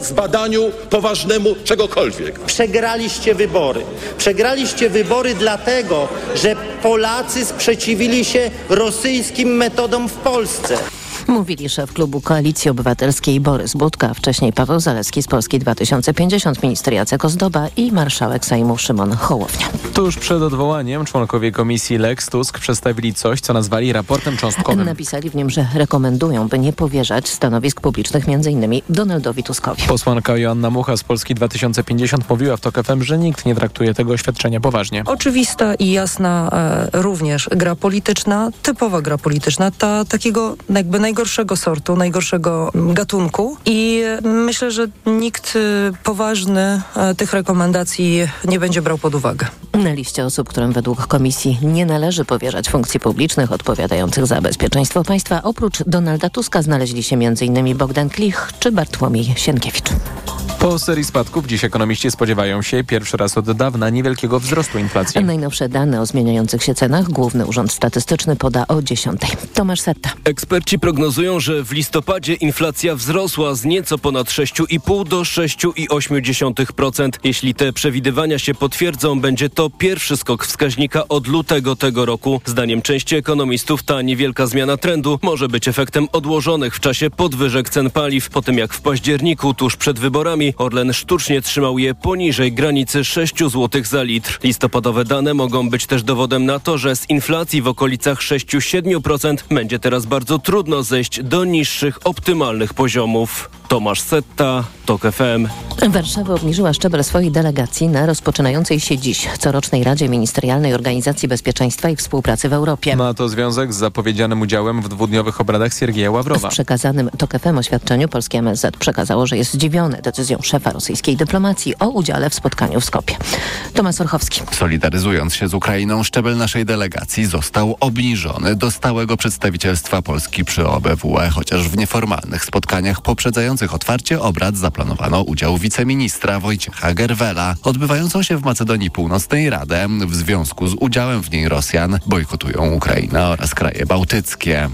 zbadaniu poważnemu czegokolwiek. Przegraliście wybory. Przegraliście wybory dlatego, że Polacy sprzeciwili się rosyjskim metodom w Polsce. Mówili szef klubu Koalicji Obywatelskiej Borys Budka, wcześniej Paweł Zalewski z Polski 2050, minister Jacek Ozdoba i marszałek Sejmu Szymon Hołownia. Tuż przed odwołaniem członkowie komisji Lex Tusk przedstawili coś, co nazwali raportem cząstkowym. Napisali w nim, że rekomendują, by nie powierzać stanowisk publicznych m.in. Donaldowi Tuskowi. Posłanka Joanna Mucha z Polski 2050 mówiła w TOK FM, że nikt nie traktuje tego oświadczenia poważnie. Oczywista i jasna e, również gra polityczna, typowa gra polityczna, ta takiego jakby najgorszego sortu, najgorszego gatunku i myślę, że nikt e, poważny e, tych rekomendacji nie będzie brał pod uwagę. Na liście osób, którym według komisji nie należy powierzać funkcji publicznych odpowiadających za bezpieczeństwo państwa, oprócz Donalda Tuska znaleźli się m.in. Bogdan Klich czy Bartłomiej Sienkiewicz. Po serii spadków dziś ekonomiści spodziewają się pierwszy raz od dawna niewielkiego wzrostu inflacji. Najnowsze dane o zmieniających się cenach Główny Urząd Statystyczny poda o 10. Tomasz Setta. Eksperci prognozują, że w listopadzie inflacja wzrosła z nieco ponad 6,5 do 6,8%. Jeśli te przewidywania się potwierdzą, będzie to pierwszy skok wskaźnika od lutego tego roku. Zdaniem części ekonomistów ta niewielka zmiana trendu może być efektem odłożonych w czasie podwyżek cen paliw. Po tym jak w październiku tuż przed wyborami Orlen sztucznie trzymał je poniżej granicy 6 zł za litr. Listopadowe dane mogą być też dowodem na to, że z inflacji w okolicach 6-7% będzie teraz bardzo trudno zejść do niższych optymalnych poziomów. Tomasz Setta, TOK FM. Warszawa obniżyła szczebel swojej delegacji na rozpoczynającej się dziś corocznej Radzie Ministerialnej Organizacji Bezpieczeństwa i Współpracy w Europie. Ma to związek z zapowiedzianym udziałem w dwudniowych obradach Siergieja Ławrowa. W przekazanym TOK FM oświadczeniu polskie MSZ przekazało, że jest zdziwione decyzją szefa rosyjskiej dyplomacji o udziale w spotkaniu w Skopie. Tomasz Orchowski. Solidaryzując się z Ukrainą, szczebel naszej delegacji został obniżony do stałego przedstawicielstwa Polski przy OBWE, chociaż w nieformalnych spotkaniach poprzedzających otwarcie obrad zaplanowano udział wiceministra Wojciecha Gerwela. Odbywającą się w Macedonii Północnej Radę w związku z udziałem w niej Rosjan bojkotują Ukrainę oraz kraje bałtyckie.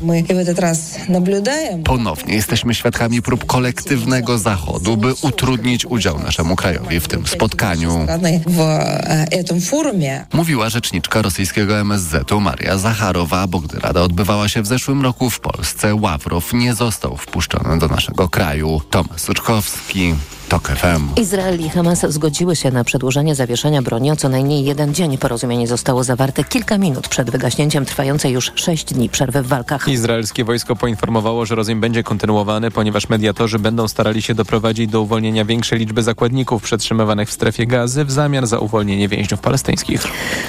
Ponownie jesteśmy świadkami prób kolektywnego Zachodu, by utrudnić udział naszemu krajowi w tym spotkaniu. Mówiła rzeczniczka rosyjskiego MSZ-u Maria Zacharowa, bo gdy Rada odbywała się w zeszłym roku w Polsce, Ławrow nie został wpuszczony do naszego kraju. Tomasz Suczkowski, TOK FM. Izrael i Hamas zgodziły się na przedłużenie zawieszenia broni o co najmniej jeden dzień. Porozumienie zostało zawarte kilka minut przed wygaśnięciem trwającej już sześć dni przerwy w walkach. Izraelskie wojsko poinformowało, że rozejm będzie kontynuowany, ponieważ mediatorzy będą starali się doprowadzić do uwolnienia większej liczby zakładników przetrzymywanych w strefie gazy w zamian za uwolnienie więźniów palestyńskich.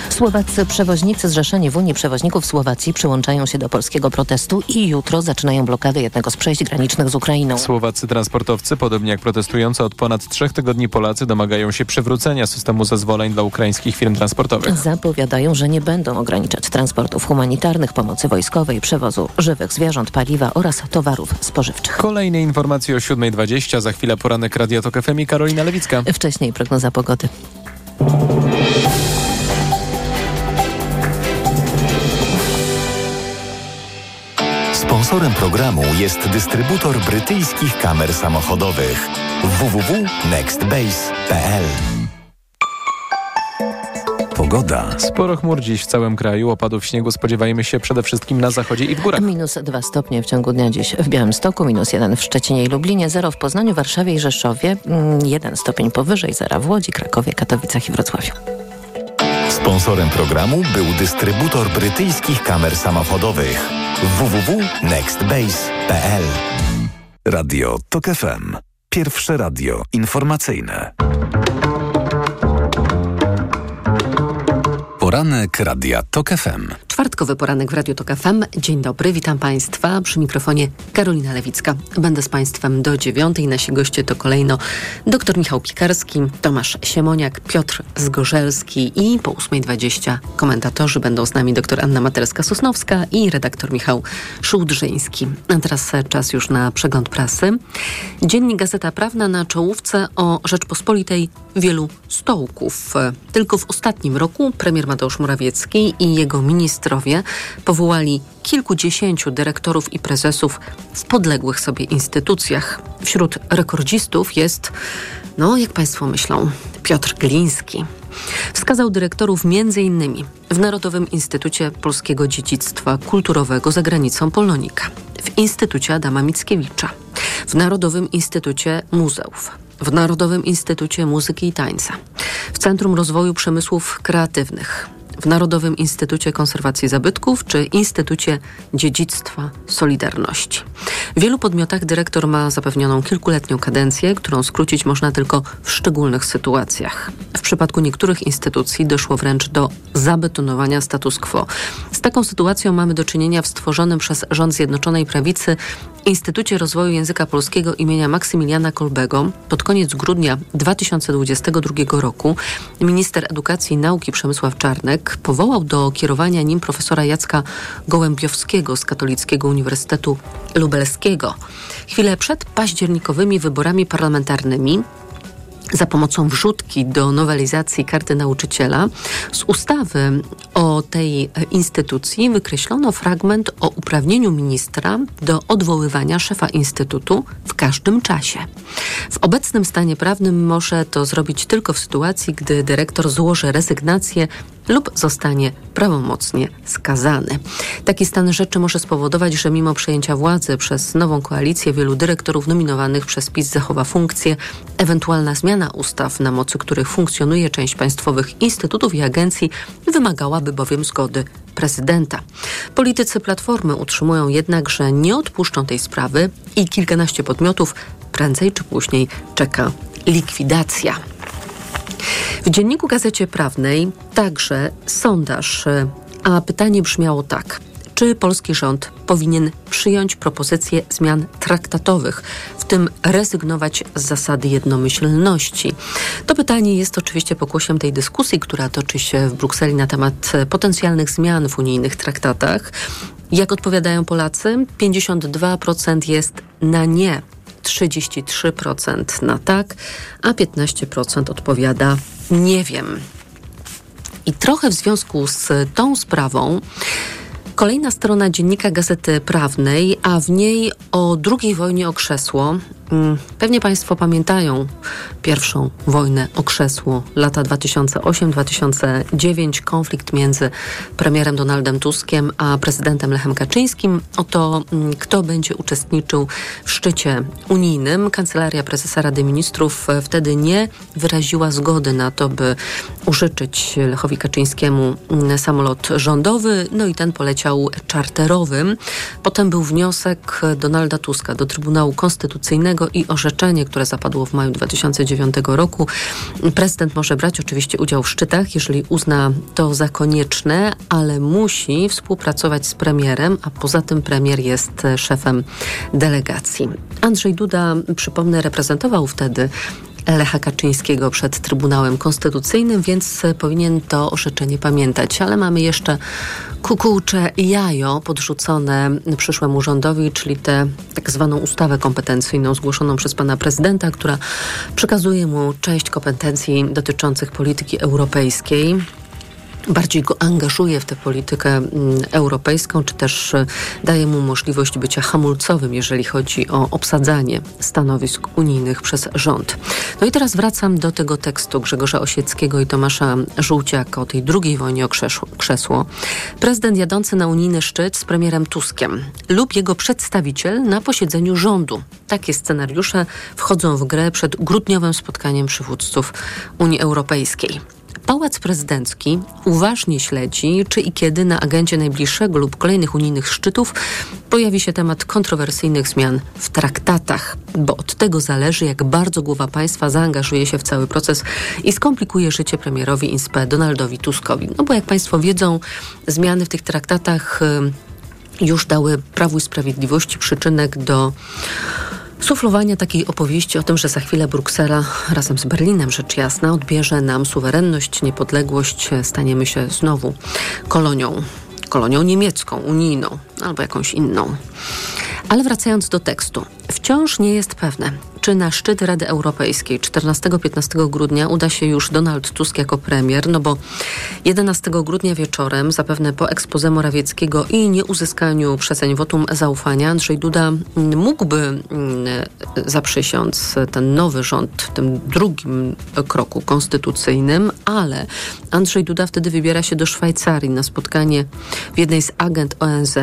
Słowaccy przewoźnicy zrzeszeni w Unii Przewoźników Słowacji przyłączają się do polskiego protestu i jutro zaczynają blokadę jednego z przejść granicznych z Ukrainą. Słowacy transportowcy, podobnie jak protestujący od ponad trzech tygodni Polacy domagają się przywrócenia systemu zezwoleń dla ukraińskich firm transportowych. Zapowiadają, że nie będą ograniczać transportów humanitarnych, pomocy wojskowej, przewozu żywych zwierząt, paliwa oraz towarów spożywczych. Kolejne informacje o 7.20, za chwilę poranek Radia Tok FM i Karolina Lewicka. Wcześniej prognoza pogody. Sponsorem programu jest dystrybutor brytyjskich kamer samochodowych www.nextbase.pl Pogoda. Sporo chmur dziś w całym kraju. Opadów śniegu spodziewajmy się przede wszystkim na zachodzie i w górach. Minus 2 stopnie w ciągu dnia dziś w Białymstoku, minus 1 w Szczecinie i Lublinie, 0 w Poznaniu, Warszawie i Rzeszowie, 1 stopień powyżej, 0 w Łodzi, Krakowie, Katowicach i Wrocławiu. Sponsorem programu był dystrybutor brytyjskich kamer samochodowych www.nextbase.pl Radio TOK FM. Pierwsze radio informacyjne. Poranek Radia TOK FM. Czwartkowy poranek w Radiu Tok FM. Dzień dobry, witam Państwa. Przy mikrofonie Karolina Lewicka. Będę z Państwem do dziewiątej. Nasi goście to kolejno dr Michał Pikarski, Tomasz Siemoniak, Piotr Zgorzelski i po 8.20 komentatorzy będą z nami dr Anna Materska-Sosnowska i redaktor Michał Szułdrzyński. A teraz czas już na przegląd prasy. Dziennik Gazeta Prawna na czołówce o Rzeczpospolitej wielu stołków. Tylko w ostatnim roku premier Mateusz Morawiecki i jego minister powołali kilkudziesięciu dyrektorów i prezesów w podległych sobie instytucjach. Wśród rekordzistów jest, no jak Państwo myślą, Piotr Gliński. Wskazał dyrektorów m.in. w Narodowym Instytucie Polskiego Dziedzictwa Kulturowego za granicą Polonika, w Instytucie Adama Mickiewicza, w Narodowym Instytucie Muzeów, w Narodowym Instytucie Muzyki i Tańca, w Centrum Rozwoju Przemysłów Kreatywnych, w Narodowym Instytucie Konserwacji Zabytków czy Instytucie Dziedzictwa Solidarności. W wielu podmiotach dyrektor ma zapewnioną kilkuletnią kadencję, którą skrócić można tylko w szczególnych sytuacjach. W przypadku niektórych instytucji doszło wręcz do zabetonowania status quo. Z taką sytuacją mamy do czynienia w stworzonym przez rząd Zjednoczonej Prawicy Instytucie Rozwoju Języka Polskiego imienia Maksymiliana Kolbego pod koniec grudnia 2022 roku minister edukacji i nauki Przemysław Czarnek powołał do kierowania nim profesora Jacka Gołębiowskiego z Katolickiego Uniwersytetu Lubelskiego. Chwilę przed październikowymi wyborami parlamentarnymi za pomocą wrzutki do nowelizacji karty nauczyciela z ustawy o tej instytucji wykreślono fragment o uprawnieniu ministra do odwoływania szefa instytutu w każdym czasie. W obecnym stanie prawnym może to zrobić tylko w sytuacji, gdy dyrektor złoży rezygnację lub zostanie prawomocnie skazany. Taki stan rzeczy może spowodować, że mimo przejęcia władzy przez nową koalicję wielu dyrektorów nominowanych przez PiS zachowa funkcję, ewentualna zmiana ustaw, na mocy których funkcjonuje część państwowych instytutów i agencji, wymagałaby bowiem zgody prezydenta. Politycy Platformy utrzymują jednak, że nie odpuszczą tej sprawy i kilkanaście podmiotów prędzej czy później czeka likwidacja. W dzienniku Gazecie Prawnej także sondaż, a pytanie brzmiało tak. Czy polski rząd powinien przyjąć propozycje zmian traktatowych, w tym rezygnować z zasady jednomyślności? To pytanie jest oczywiście pokłosiem tej dyskusji, która toczy się w Brukseli na temat potencjalnych zmian w unijnych traktatach. Jak odpowiadają Polacy? 52% jest na nie 33% na tak, a 15% odpowiada nie wiem. I trochę w związku z tą sprawą Kolejna strona dziennika Gazety Prawnej, a w niej o II wojnie o krzesło. Mm, pewnie Państwo pamiętają pierwszą wojnę o krzesło, lata 2008-2009, konflikt między premierem Donaldem Tuskiem a prezydentem Lechem Kaczyńskim o to, mm, kto będzie uczestniczył w szczycie unijnym. Kancelaria Prezesa Rady Ministrów e, wtedy nie wyraziła zgody na to, by użyczyć Lechowi Kaczyńskiemu mm, samolot rządowy, no i ten poleciał czarterowym. Potem był wniosek Donalda Tuska do Trybunału Konstytucyjnego i orzeczenie, które zapadło w maju 2009 roku. Prezydent może brać oczywiście udział w szczytach, jeżeli uzna to za konieczne, ale musi współpracować z premierem, a poza tym premier jest szefem delegacji. Andrzej Duda, przypomnę, reprezentował wtedy Lecha Kaczyńskiego przed Trybunałem Konstytucyjnym, więc powinien to orzeczenie pamiętać. Ale mamy jeszcze kukułcze jajo podrzucone przyszłemu rządowi, czyli tę tak zwaną ustawę kompetencyjną zgłoszoną przez pana prezydenta, która przekazuje mu część kompetencji dotyczących polityki europejskiej bardziej go angażuje w tę politykę mm, europejską, czy też e, daje mu możliwość bycia hamulcowym, jeżeli chodzi o obsadzanie stanowisk unijnych przez rząd. No i teraz wracam do tego tekstu Grzegorza Osieckiego i Tomasza Żółciaka o tej drugiej wojnie o krzesło. Prezydent jadący na unijny szczyt z premierem Tuskiem lub jego przedstawiciel na posiedzeniu rządu. Takie scenariusze wchodzą w grę przed grudniowym spotkaniem przywódców Unii Europejskiej. Pałac Prezydencki uważnie śledzi, czy i kiedy na agendzie najbliższego lub kolejnych unijnych szczytów pojawi się temat kontrowersyjnych zmian w traktatach, bo od tego zależy, jak bardzo głowa państwa zaangażuje się w cały proces i skomplikuje życie premierowi INSPE Donaldowi Tuskowi. No bo jak państwo wiedzą, zmiany w tych traktatach y, już dały Prawu i Sprawiedliwości przyczynek do suflowania takiej opowieści o tym, że za chwilę Bruksela razem z Berlinem, rzecz jasna, odbierze nam suwerenność, niepodległość, staniemy się znowu kolonią, kolonią niemiecką, unijną albo jakąś inną. Ale wracając do tekstu, wciąż nie jest pewne, czy na szczyt Rady Europejskiej 14-15 grudnia uda się już Donald Tusk jako premier, no bo 11 grudnia wieczorem, zapewne po ekspoze Morawieckiego i nieuzyskaniu przeceń wotum zaufania, Andrzej Duda mógłby mm, zaprzysiąc ten nowy rząd w tym drugim kroku konstytucyjnym, ale Andrzej Duda wtedy wybiera się do Szwajcarii na spotkanie w jednej z agent ONZ.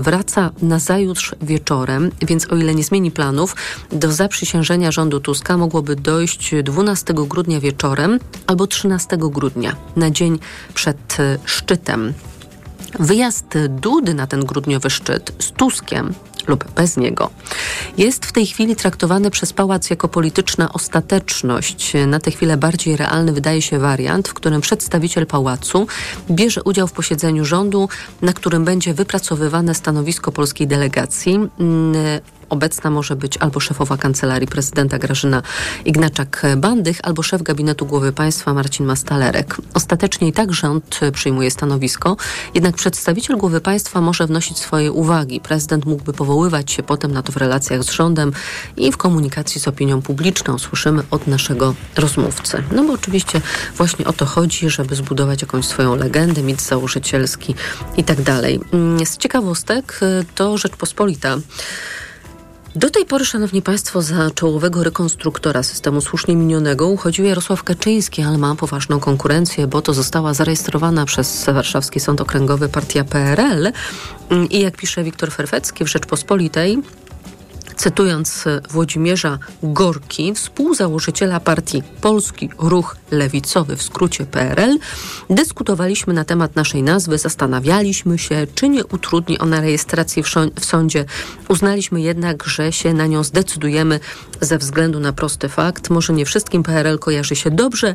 Wraca na zajutrz wieczorem, więc o ile nie zmieni planów, do zaprzysiężenia rządu Tuska mogłoby dojść 12 grudnia wieczorem albo 13 grudnia, na dzień przed szczytem. Wyjazd Dudy na ten grudniowy szczyt z Tuskiem lub bez niego. Jest w tej chwili traktowany przez pałac jako polityczna ostateczność. Na tę chwilę bardziej realny wydaje się wariant, w którym przedstawiciel pałacu bierze udział w posiedzeniu rządu, na którym będzie wypracowywane stanowisko polskiej delegacji. Mm, obecna może być albo szefowa kancelarii prezydenta Grażyna Ignaczak-Bandych, albo szef gabinetu głowy państwa Marcin Mastalerek. Ostatecznie i tak rząd przyjmuje stanowisko, jednak przedstawiciel głowy państwa może wnosić swoje uwagi. Prezydent mógłby powoływać się potem na to w relacjach z rządem i w komunikacji z opinią publiczną. Słyszymy od naszego rozmówcy. No bo oczywiście właśnie o to chodzi, żeby zbudować jakąś swoją legendę, mit założycielski i tak dalej. Z ciekawostek to Rzeczpospolita do tej pory, Szanowni Państwo, za czołowego rekonstruktora systemu słusznie minionego uchodził Jarosław Kaczyński, ale ma poważną konkurencję, bo to została zarejestrowana przez Warszawski Sąd Okręgowy partia PRL i jak pisze Wiktor Ferfecki w Rzeczpospolitej, cytując Włodzimierza Gorki, współzałożyciela partii Polski Ruch Lewicowy, w skrócie PRL, dyskutowaliśmy na temat naszej nazwy, zastanawialiśmy się, czy nie utrudni ona rejestracji w sądzie. Uznaliśmy jednak, że się na nią zdecydujemy ze względu na prosty fakt. Może nie wszystkim PRL kojarzy się dobrze,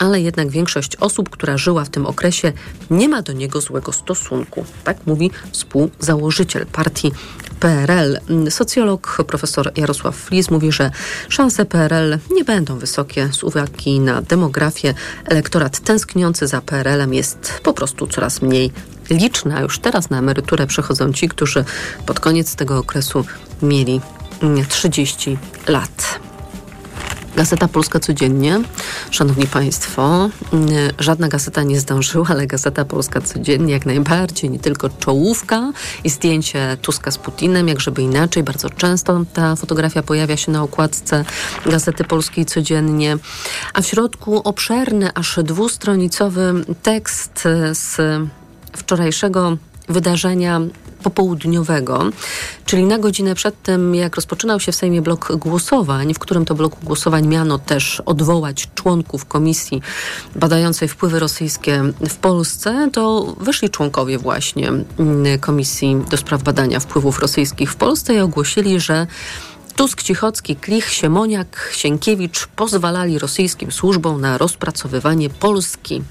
ale jednak większość osób, która żyła w tym okresie, nie ma do niego złego stosunku. Tak mówi współzałożyciel partii PRL. Socjolog profesor Jarosław Flis mówi, że szanse PRL nie będą wysokie z uwagi na demografię. Elektorat tęskniący za PRL-em jest po prostu coraz mniej liczny, a już teraz na emeryturę przechodzą ci, którzy pod koniec tego okresu mieli 30 lat. Gazeta Polska codziennie. Szanowni Państwo, mm, żadna gazeta nie zdążyła, ale Gazeta Polska codziennie jak najbardziej, nie tylko czołówka i zdjęcie Tuska z Putinem, jak żeby inaczej. Bardzo często ta fotografia pojawia się na okładce Gazety Polskiej codziennie, a w środku obszerny, aż dwustronicowy tekst z wczorajszego wydarzenia popołudniowego, czyli na godzinę przed tym, jak rozpoczynał się w Sejmie blok głosowań, w którym to bloku głosowań miano też odwołać członków komisji badającej wpływy rosyjskie w Polsce, to wyszli członkowie właśnie mm, Komisji do Spraw Badania Wpływów Rosyjskich w Polsce i ogłosili, że Tusk, Cichocki, Klich, Siemoniak, Sienkiewicz pozwalali rosyjskim służbom na rozpracowywanie Polski.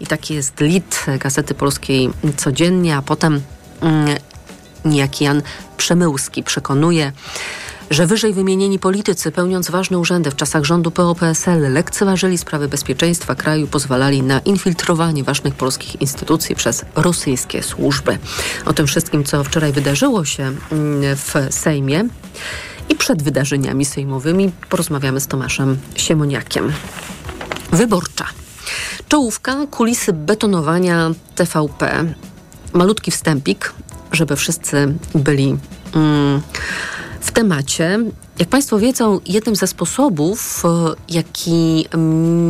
I taki jest lit Gazety Polskiej codziennie, a potem mm, niejaki Jan Przemyłski przekonuje, że wyżej wymienieni politycy, pełniąc ważne urzędy w czasach rządu PO-PSL, lekceważyli sprawy bezpieczeństwa kraju, pozwalali na infiltrowanie ważnych polskich instytucji przez rosyjskie służby. O tym wszystkim, co wczoraj wydarzyło się mm, w Sejmie i przed wydarzeniami sejmowymi, porozmawiamy z Tomaszem Siemoniakiem. Wyborcza. Czołówka, kulisy betonowania TVP. Malutki wstępik, żeby wszyscy byli mm, w temacie. Jak Państwo wiedzą, jednym ze sposobów, e, jaki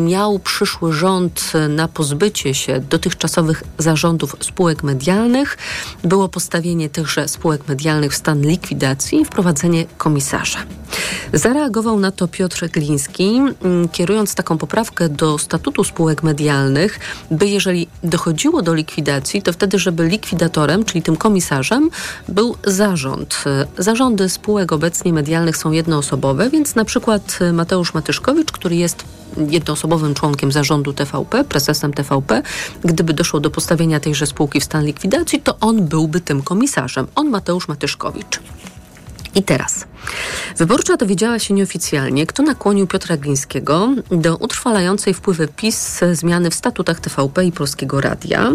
miał przyszły rząd na pozbycie się dotychczasowych zarządów spółek medialnych, było postawienie tychże spółek medialnych w stan likwidacji i wprowadzenie komisarza. Zareagował na to Piotr Gliński, kierując taką poprawkę do statutu spółek medialnych, by jeżeli dochodziło do likwidacji, to wtedy, żeby likwidatorem, czyli tym komisarzem, był zarząd. Zarządy spółek obecnie medialnych są jednoosobowe, więc na przykład Mateusz Matyszkowicz, który jest jednoosobowym członkiem zarządu TVP, prezesem TVP, gdyby doszło do postawienia tejże spółki w stan likwidacji, to on byłby tym komisarzem. On Mateusz Matyszkowicz. I teraz. Wyborcza dowiedziała się nieoficjalnie, kto nakłonił Piotra Glińskiego do utrwalającej wpływy PiS zmiany w statutach TVP i Polskiego Radia.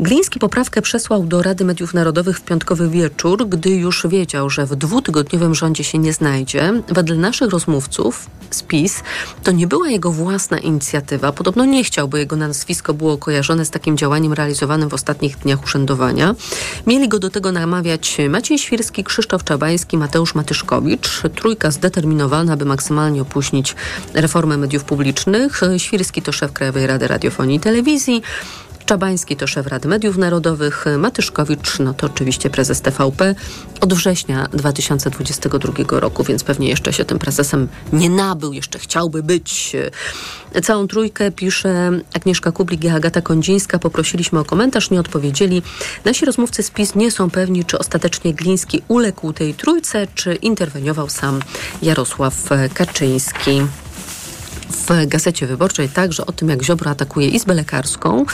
Gliński poprawkę przesłał do Rady Mediów Narodowych w piątkowy wieczór, gdy już wiedział, że w dwutygodniowym rządzie się nie znajdzie. Wedle naszych rozmówców z PiS to nie była jego własna inicjatywa. Podobno nie chciał, by jego nazwisko było kojarzone z takim działaniem realizowanym w ostatnich dniach urzędowania. Mieli go do tego namawiać Maciej Świrski, Krzysztof Czabański, Mateusz Matyszkowicz. Trójka zdeterminowana, by maksymalnie opóźnić reformę mediów publicznych. Świrski to szef Krajowej Rady Radiofonii i Telewizji. Czabański to szef Rady Mediów Narodowych, Matyszkowicz no to oczywiście prezes TVP od września 2022 roku, więc pewnie jeszcze się tym prezesem nie nabył, jeszcze chciałby być. Całą trójkę pisze Agnieszka Kublik i Agata Kondzińska. Poprosiliśmy o komentarz, nie odpowiedzieli. Nasi rozmówcy z PiS nie są pewni, czy ostatecznie Gliński uległ tej trójce, czy interweniował sam Jarosław Kaczyński w Gazecie Wyborczej także o tym, jak Ziobro atakuje Izbę Lekarską.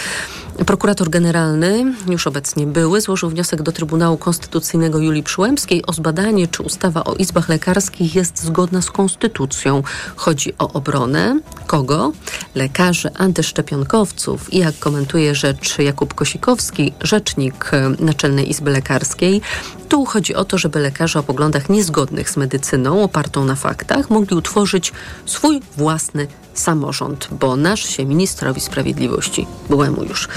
Prokurator generalny, już obecnie były, złożył wniosek do Trybunału Konstytucyjnego Julii Przyłębskiej o zbadanie, czy ustawa o izbach lekarskich jest zgodna z konstytucją. Chodzi o obronę kogo? Lekarzy antyszczepionkowców. I jak komentuje rzecz Jakub Kosikowski, rzecznik Naczelnej Izby Lekarskiej, tu chodzi o to, żeby lekarze o poglądach niezgodnych z medycyną, opartą na faktach, mogli utworzyć swój własny samorząd, bo nasz się ministrowi sprawiedliwości, byłemu już,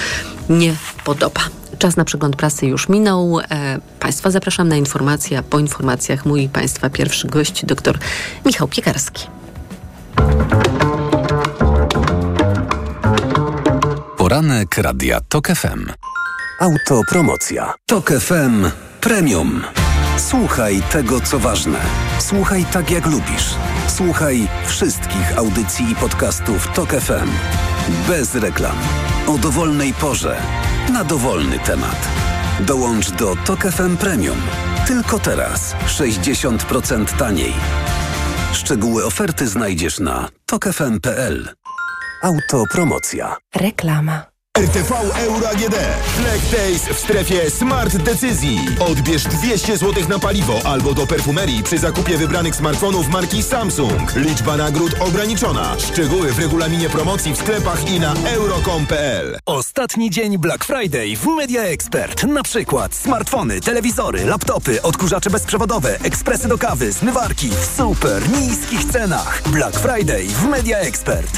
nie podoba. Czas na przegląd prasy już minął. E, państwa zapraszam na informacje, a po informacjach mój Państwa pierwszy gość, dr Michał Piekarski. Poranek Radia TOK FM. Autopromocja. TOK FM Premium. Słuchaj tego, co ważne. Słuchaj tak, jak lubisz. Słuchaj wszystkich audycji i podcastów TOK FM. Bez reklam. O dowolnej porze. Na dowolny temat. Dołącz do TOK FM Premium. Tylko teraz. 60% taniej. Szczegóły oferty znajdziesz na tokefm.pl. Autopromocja. Reklama. RTV Euro AGD. Black Days w strefie Smart Decyzji. Odbierz 200 zł na paliwo albo do perfumerii przy zakupie wybranych smartfonów marki Samsung. Liczba nagród ograniczona. Szczegóły w regulaminie promocji w sklepach i na euro.com.pl. Ostatni dzień Black Friday w Media Expert. Na przykład smartfony, telewizory, laptopy, odkurzacze bezprzewodowe, ekspresy do kawy, zmywarki w super niskich cenach. Black Friday w Media Expert.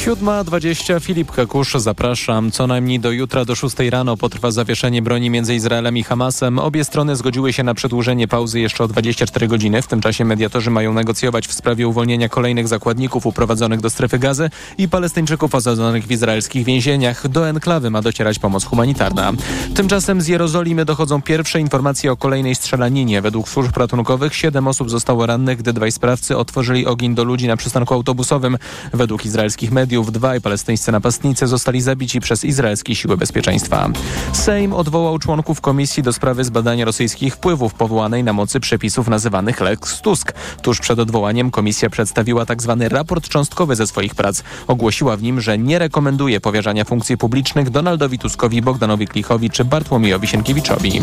7.20 Filip Kakusz, zapraszam. Co najmniej do jutra do 6 rano potrwa zawieszenie broni między Izraelem i Hamasem. Obie strony zgodziły się na przedłużenie pauzy jeszcze o 24 godziny. W tym czasie mediatorzy mają negocjować w sprawie uwolnienia kolejnych zakładników uprowadzonych do strefy gazy i palestyńczyków osadzonych w izraelskich więzieniach. Do enklawy ma docierać pomoc humanitarna. Tymczasem z Jerozolimy dochodzą pierwsze informacje o kolejnej strzelaninie. Według służb ratunkowych siedem osób zostało rannych, gdy dwaj sprawcy otworzyli ogień do ludzi na przystanku autobusowym. Według izraelskich mediów mediów dwaj palestyńscy napastnicy zostali zabici przez izraelskie siły bezpieczeństwa. Sejm odwołał członków Komisji do sprawy zbadania rosyjskich wpływów powołanej na mocy przepisów nazywanych Lex Tusk. Tuż przed odwołaniem komisja przedstawiła tzw. Tak raport cząstkowy ze swoich prac. Ogłosiła w nim, że nie rekomenduje powierzania funkcji publicznych Donaldowi Tuskowi, Bogdanowi Klichowi czy Bartłomiejowi Sienkiewiczowi.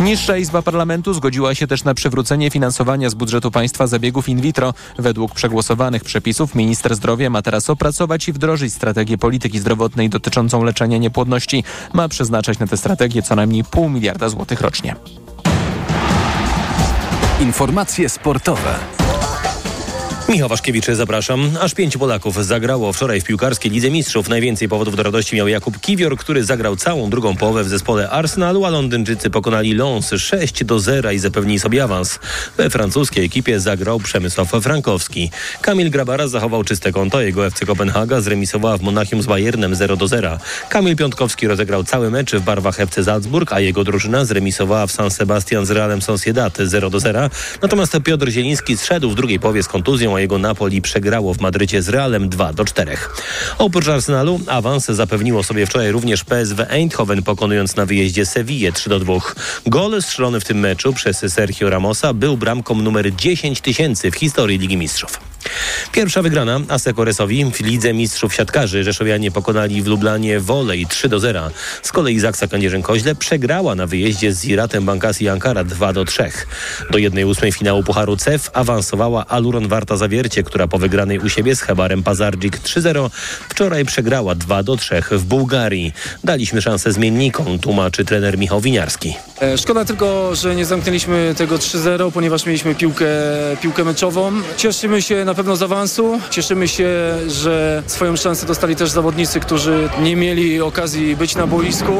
Niższa Izba Parlamentu zgodziła się też na przywrócenie finansowania z budżetu państwa zabiegów in vitro. Według przegłosowanych przepisów minister zdrowia ma teraz opracować i wdrożyć strategię polityki zdrowotnej dotyczącą leczenia niepłodności. Ma przeznaczać na tę strategię co najmniej pół miliarda złotych rocznie. Informacje sportowe. Michał Waszkiewicz, zapraszam. Aż pięciu Polaków zagrało wczoraj w piłkarskiej Lidze Mistrzów. Najwięcej powodów do radości miał Jakub Kiwior, który zagrał całą drugą połowę w zespole Arsenalu, a Londyńczycy pokonali Lons 6 do 0 i zapewnili sobie awans. We francuskiej ekipie zagrał Przemysław Frankowski. Kamil Grabara zachował czyste konto. Jego FC Kopenhaga zremisowała w Monachium z Bayernem 0 do 0. Kamil Piątkowski rozegrał cały mecz w barwach FC Salzburg, a jego drużyna zremisowała w San Sebastian z Realem Sociedad 0 do 0. Natomiast Piotr Zieliński zszedł w drugiej połowie z kontuzją, jego Napoli przegrało w Madrycie z Realem 2 do 4. Oprócz Arsenalu awans zapewniło sobie wczoraj również PSW Eindhoven pokonując na wyjeździe Sevillę 3 do 2. Gol strzelony w tym meczu przez Sergio Ramosa był bramką numer 10 tysięcy w historii Ligi Mistrzów. Pierwsza wygrana Asekoresowi w Lidze Mistrzów Siatkarzy. Rzeszowianie pokonali w Lublanie Wolej 3 do 0. Z kolei Zaksa Kędzierzyn-Koźle przegrała na wyjeździe z Iratem Bankasi Ankara 2 do 3. Do 1-8 finału Pucharu CEF awansowała Aluron Warta Zawiercie, która po wygranej u siebie z Hebarem Pazardzik 3-0 wczoraj przegrała 2 do 3 w Bułgarii. Daliśmy szansę zmiennikom, tłumaczy trener Michał Winiarski. E, Szkoda tylko, że nie zamknęliśmy tego 3-0, ponieważ mieliśmy piłkę, piłkę meczową. Cieszymy się na pewno z awansu. Cieszymy się, że swoją szansę dostali też zawodnicy, którzy nie mieli okazji być na boisku.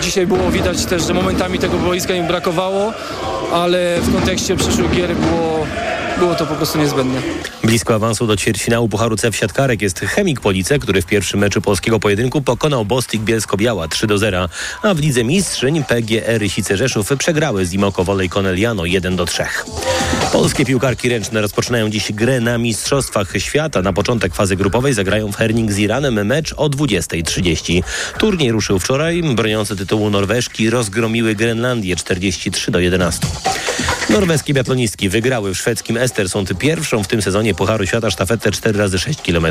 Dzisiaj było widać też, że momentami tego boiska im brakowało, ale w kontekście przyszłych gier było, było to po prostu niezbędne. Blisko awansu do ćwierćfinału Pucharu CEF Siatkarek jest Chemik Police, który w pierwszym meczu polskiego pojedynku pokonał Bostik Bielsko-Biała 3 do 0, a w Lidze Mistrzyń PGE Rysice Rzeszów przegrały z Imoko Wolej Koneliano 1 do 3. Polskie piłkarki ręczne rozpoczynają dziś grę na Mistrzostwach Świata. Na początek fazy grupowej zagrają w Herning z Iranem mecz o 20.30. Turniej ruszył wczoraj. Broniące tytułu Norweżki rozgromiły Grenlandię 43 do 11. Norweskie biatlonistki wygrały w szwedzkim Estersund pierwszą w tym sezonie Pucharu Świata sztafetę 4 razy 6 km.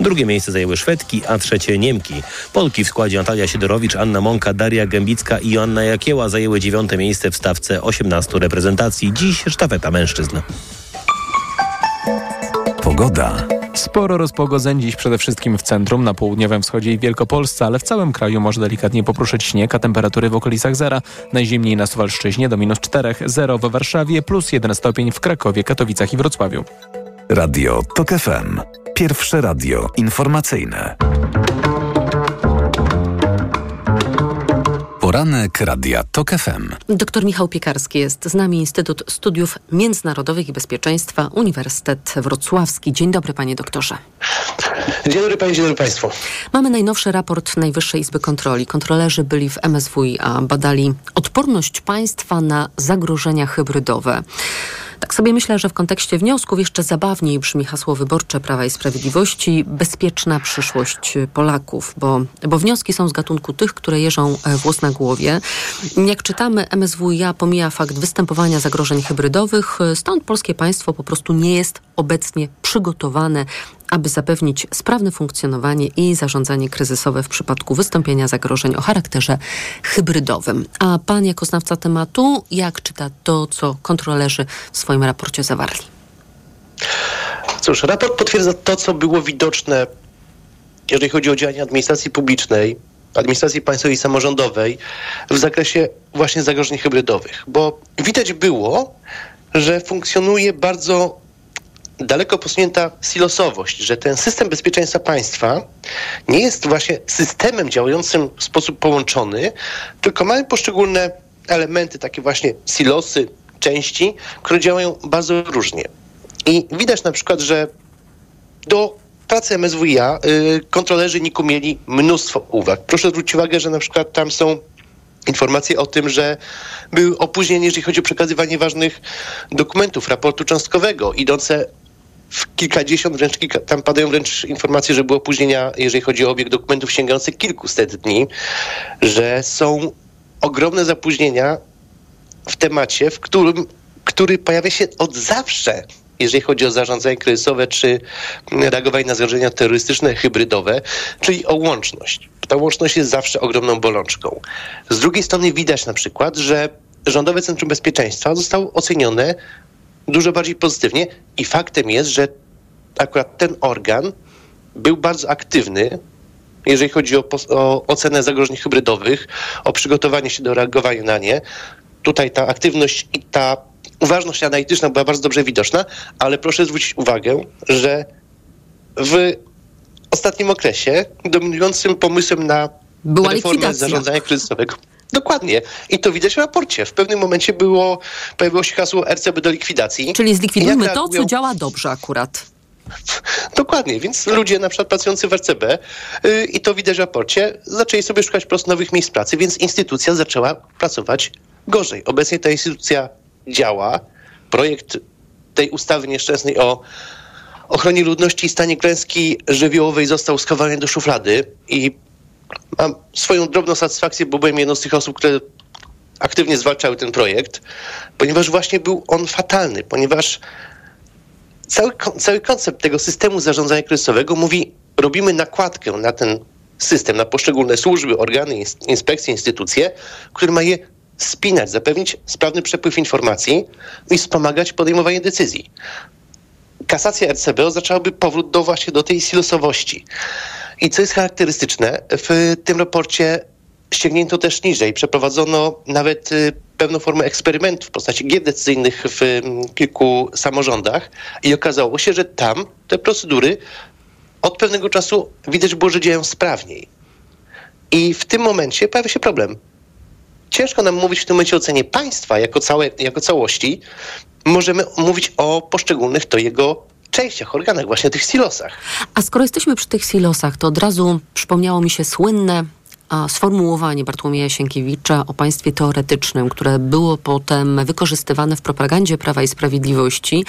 Drugie miejsce zajęły Szwedki, a trzecie Niemki. Polki w składzie Natalia Siedorowicz, Anna Monka, Daria Gębicka i Joanna Jakieła zajęły dziewiąte miejsce w stawce 18 reprezentacji. Dziś sztafeta mężczyzn. Pogoda. Sporo rozpogodzeń dziś przede wszystkim w centrum, na południowym wschodzie i Wielkopolsce, ale w całym kraju może delikatnie popruszyć śnieg, a temperatury w okolicach zera. Najzimniej na Suwalszczyźnie do minus 4, 0 w Warszawie, plus 1 stopień w Krakowie, Katowicach i Wrocławiu. Radio TOK FM. Pierwsze radio informacyjne. Poranek Radia TOK FM. Doktor Michał Piekarski jest z nami, Instytut Studiów Międzynarodowych i Bezpieczeństwa, Uniwersytet Wrocławski. Dzień dobry, panie doktorze. Dzień dobry panie, dzień dobry państwu. Mamy najnowszy raport Najwyższej Izby Kontroli. Kontrolerzy byli w MSWiA, badali odporność państwa na zagrożenia hybrydowe. Tak sobie myślę, że w kontekście wniosków jeszcze zabawniej brzmi hasło wyborcze Prawa i Sprawiedliwości bezpieczna przyszłość Polaków, bo, bo wnioski są z gatunku tych, które jeżą e, włos na głowie. Jak czytamy, MSWiA pomija fakt występowania zagrożeń hybrydowych, stąd polskie państwo po prostu nie jest obecnie przygotowane aby zapewnić sprawne funkcjonowanie i zarządzanie kryzysowe w przypadku wystąpienia zagrożeń o charakterze hybrydowym. A pan jako znawca tematu, jak czyta to, co kontrolerzy w swoim raporcie zawarli? Cóż, raport potwierdza to, co było widoczne, jeżeli chodzi o działania administracji publicznej, administracji państwowej i samorządowej w zakresie właśnie zagrożeń hybrydowych. Bo widać było, że funkcjonuje bardzo daleko posunięta silosowość, że ten system bezpieczeństwa państwa nie jest właśnie systemem działającym w sposób połączony, tylko mamy poszczególne elementy, takie właśnie silosy, części, które działają bardzo różnie. I widać na przykład, że do pracy MSWiA y, kontrolerzy NIK-u mieli mnóstwo uwag. Proszę zwrócić uwagę, że na przykład tam są informacje o tym, że były opóźnienia, jeżeli chodzi o przekazywanie ważnych dokumentów, raportu cząstkowego, idące kilkadziesiąt, wręcz kilka, tam padają wręcz informacje, że były opóźnienia, jeżeli chodzi o obieg dokumentów sięgających kilkuset dni, że są ogromne zapóźnienia w temacie, w którym, który pojawia się od zawsze, jeżeli chodzi o zarządzanie kryzysowe czy reagowanie na zagrożenia terrorystyczne, hybrydowe, czyli o łączność. Ta łączność jest zawsze ogromną bolączką. Z drugiej strony widać na przykład, że Rządowe Centrum Bezpieczeństwa zostało ocenione dużo bardziej pozytywnie i faktem jest, że akurat ten organ był bardzo aktywny, jeżeli chodzi o, o ocenę zagrożeń hybrydowych, o przygotowanie się do reagowania na nie. Tutaj ta aktywność i ta uważność analityczna była bardzo dobrze widoczna, ale proszę zwrócić uwagę, że w ostatnim okresie dominującym pomysłem na Była reformę likwidacja. zarządzania kryzysowego Dokładnie. I to widać w raporcie. W pewnym momencie było, pojawiło się hasło RCB do likwidacji. Czyli zlikwidujmy to, co działa dobrze akurat. Dokładnie, więc ludzie na przykład pracujący w RCB yy, i to widać w raporcie, zaczęli sobie szukać po prostu nowych miejsc pracy, więc instytucja zaczęła pracować gorzej. Obecnie ta instytucja działa. Projekt tej ustawy nieszczęsnej o ochronie ludności i stanie klęski żywiołowej został schowany do szuflady i mam swoją drobną satysfakcję, bo byłem jedną z tych osób, które aktywnie zwalczały ten projekt, ponieważ właśnie był on fatalny, ponieważ cały, cały koncept tego systemu zarządzania kryzysowego mówi, robimy nakładkę na ten system, na poszczególne służby, organy, inspekcje, instytucje, które ma je spinać, zapewnić sprawny przepływ informacji i wspomagać podejmowanie decyzji. Kasacja RCB oznaczałaby powrót do właśnie do tej silosowości. I co jest charakterystyczne, w tym raporcie ściągnięto też niżej. Przeprowadzono nawet y, pewną formę eksperymentu w postaci gier decyzyjnych w kilku samorządach i okazało się, że tam te procedury od pewnego czasu widać było, że działają sprawniej. I w tym momencie pojawia się problem. Ciężko nam mówić w tym momencie o cenie państwa jako, całe, jako całości. Możemy mówić o poszczególnych to jego częściach, organach, właśnie tych silosach. A skoro jesteśmy przy tych silosach, to od razu przypomniało mi się słynne sformułowanie Bartłomieja Sienkiewicza o państwie teoretycznym, które było potem wykorzystywane w propagandzie Prawa i Sprawiedliwości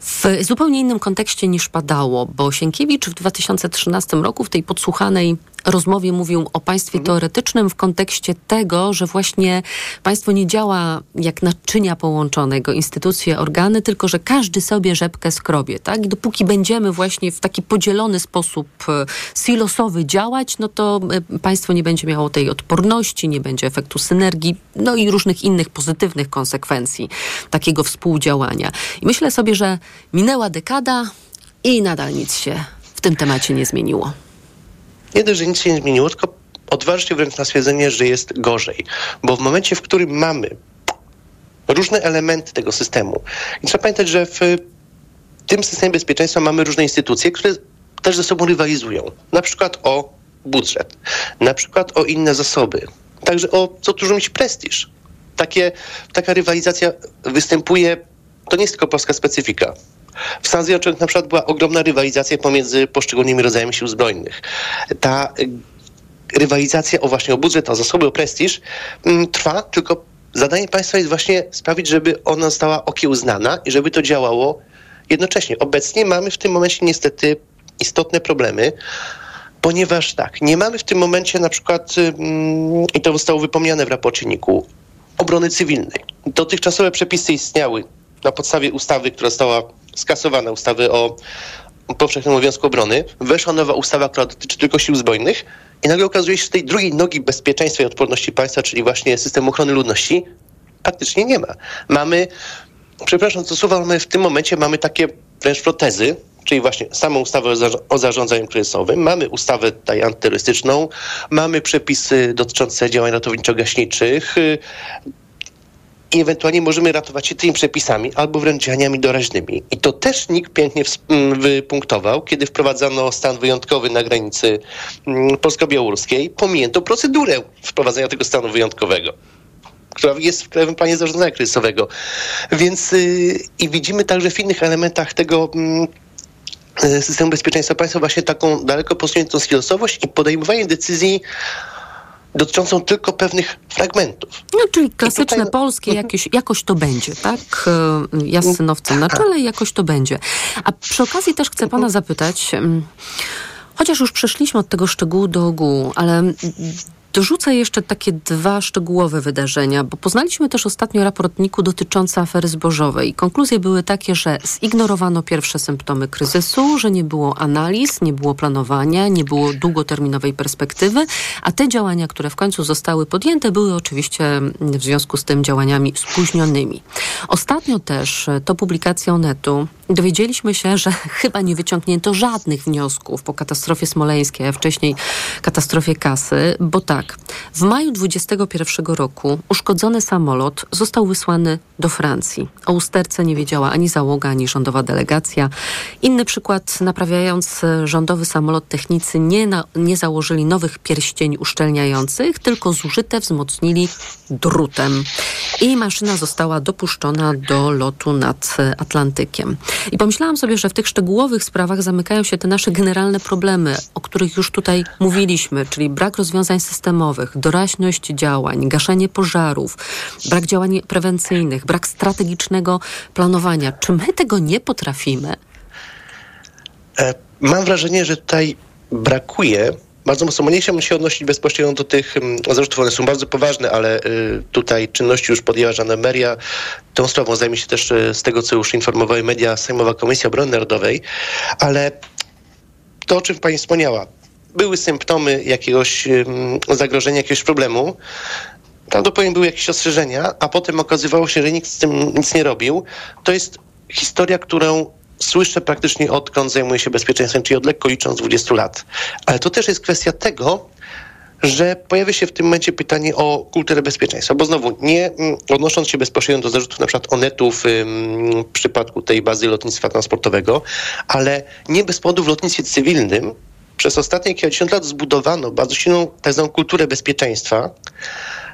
w zupełnie innym kontekście niż padało, bo Sienkiewicz w 2013 roku w tej podsłuchanej rozmowie mówił o państwie mhm. teoretycznym w kontekście tego, że właśnie państwo nie działa jak naczynia połączonego, instytucje, organy, tylko że każdy sobie rzepkę skrobie, tak? I dopóki będziemy właśnie w taki podzielony sposób e, silosowy działać, no to e, państwo nie będzie miało tej odporności, nie będzie efektu synergii, no i różnych innych pozytywnych konsekwencji takiego współdziałania. I myślę sobie, że minęła dekada i nadal nic się w tym temacie nie zmieniło nie dość, że nic się nie zmieniło, tylko odważy się wręcz na stwierdzenie, że jest gorzej. Bo w momencie, w którym mamy różne elementy tego systemu, i trzeba pamiętać, że w tym systemie bezpieczeństwa mamy różne instytucje, które też ze sobą rywalizują. Na przykład o budżet, na przykład o inne zasoby, także o co tu mieć prestiż. Takie, taka rywalizacja występuje, to nie jest tylko polska specyfika. W Stanach Zjednoczonych na przykład była ogromna rywalizacja pomiędzy poszczególnymi rodzajami sił zbrojnych. Ta y, rywalizacja o właśnie o budżet, o zasoby, o prestiż mm, trwa, tylko zadanie państwa jest właśnie sprawić, żeby ona została okiełznana i żeby to działało jednocześnie. Obecnie mamy w tym momencie niestety istotne problemy, ponieważ tak, nie mamy w tym momencie na przykład, mm, i to zostało wypomniane w raporcie obrony cywilnej. Dotychczasowe przepisy istniały na podstawie ustawy, która została skasowana, ustawy o powszechnym obowiązku obrony, weszła nowa ustawa, która dotyczy tylko sił zbrojnych i nagle okazuje się, że tej drugiej nogi bezpieczeństwa i odporności państwa, czyli właśnie systemu ochrony ludności, praktycznie nie ma. Mamy, przepraszam co słowa, mamy w tym momencie mamy takie wręcz protezy, czyli właśnie samą ustawę o zarządzaniu kryzysowym, mamy ustawę tutaj antyterrorystyczną, mamy przepisy dotyczące działań ratowniczo-gaśniczych, i ewentualnie możemy ratować się tymi przepisami albo wręcz działaniami doraźnymi. I to też nikt pięknie mm, wypunktował, kiedy wprowadzano stan wyjątkowy na granicy mm, polsko-białoruskiej, pominięto procedurę wprowadzenia tego stanu wyjątkowego która jest w Krajowym Planie Zarządzania Kryzysowego. Więc yy, i widzimy także w innych elementach tego yy, systemu bezpieczeństwa państwa właśnie taką daleko posuniętą silosowość i podejmowanie decyzji dotyczącą tylko pewnych fragmentów. No, czyli klasyczne tutaj... polskie, jakieś, jakoś to będzie, tak? E, ja z synowcem na czele, jakoś to będzie. A przy okazji też chcę pana zapytać, mm, chociaż już przeszliśmy od tego szczegółu do ogółu, ale Dorzucę jeszcze takie dwa szczegółowe wydarzenia, bo poznaliśmy też ostatnio raportniku dotyczący afery zbożowej. Konkluzje były takie, że zignorowano pierwsze symptomy kryzysu, że nie było analiz, nie było planowania, nie było długoterminowej perspektywy, a te działania, które w końcu zostały podjęte, były oczywiście w związku z tym działaniami spóźnionymi. Ostatnio też to publikacją netu dowiedzieliśmy się, że chyba nie wyciągnięto żadnych wniosków po katastrofie smoleńskiej, a wcześniej katastrofie kasy, bo tak, w maju 2021 roku uszkodzony samolot został wysłany do Francji. O usterce nie wiedziała ani załoga, ani rządowa delegacja. Inny przykład, naprawiając rządowy samolot, technicy nie, na, nie założyli nowych pierścieni uszczelniających, tylko zużyte wzmocnili drutem. I maszyna została dopuszczona do lotu nad Atlantykiem. I pomyślałam sobie, że w tych szczegółowych sprawach zamykają się te nasze generalne problemy, o których już tutaj mówiliśmy, czyli brak rozwiązań systemowych, doraźność działań, gaszenie pożarów, brak działań prewencyjnych, brak strategicznego planowania. Czy my tego nie potrafimy? E, Mam wrażenie, że tutaj brakuje bardzo mocno. Nie chciałbym się odnosić bezpośrednio do tych mm, zarzutów. One są bardzo poważne, ale y, tutaj czynności już podjęła żandarmeria. Tą sprawą zajmie się też y, z tego, co już informowały media Sejmowa Komisja Obrony Narodowej. Ale to, o czym pani wspomniała, były symptomy jakiegoś zagrożenia, jakiegoś problemu. Prawdopodobnie były jakieś ostrzeżenia, a potem okazywało się, że nikt z tym nic nie robił. To jest historia, którą słyszę praktycznie odkąd zajmuję się bezpieczeństwem, czyli od lekko licząc 20 lat. Ale to też jest kwestia tego, że pojawia się w tym momencie pytanie o kulturę bezpieczeństwa, bo znowu nie mm, odnosząc się bezpośrednio do zarzutów na przykład Onetów ym, w przypadku tej bazy lotnictwa transportowego, ale nie bez powodu w lotnictwie cywilnym przez ostatnie kilkadziesiąt lat zbudowano bardzo silną tak zwaną kulturę bezpieczeństwa,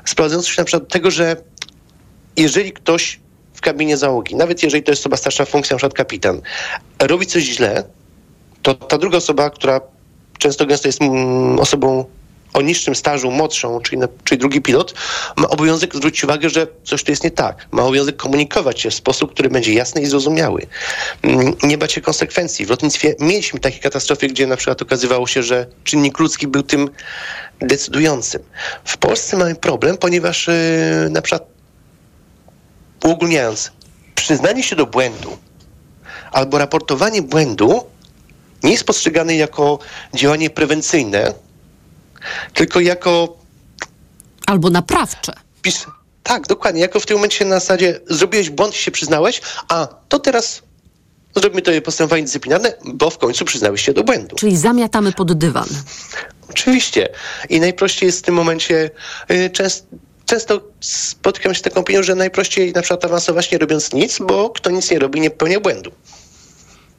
sprowadzającą się na przykład do tego, że jeżeli ktoś w kabinie załogi, nawet jeżeli to jest osoba starsza funkcja, na przykład kapitan, robi coś źle, to ta druga osoba, która często gęsto jest mm, osobą o niższym stażu, młodszą, czyli, na, czyli drugi pilot, ma obowiązek zwrócić uwagę, że coś tu jest nie tak. Ma obowiązek komunikować się w sposób, który będzie jasny i zrozumiały. Mm, Nie bać się konsekwencji. W lotnictwie mieliśmy takie katastrofy, gdzie na przykład okazywało się, że czynnik ludzki był tym decydującym. W Polsce mamy problem, ponieważ yy, na przykład uogólniając, przyznanie się do błędu albo raportowanie błędu nie jest postrzegane jako działanie prewencyjne, tylko jako Albo naprawcze. pis- tak, dokładnie, jako w tym momencie na zasadzie zrobiłeś błąd się przyznałeś, a to teraz zrobimy to postępowanie dyscyplinarne, bo w końcu przyznałeś się do błędu. Czyli zamiatamy pod dywan. Oczywiście. I najprościej jest w tym momencie y, często. Często spotykam się z taką opinią, że najprościej na przykład awansować nie robiąc nic, bo kto nic nie robi, nie popełnia błędu.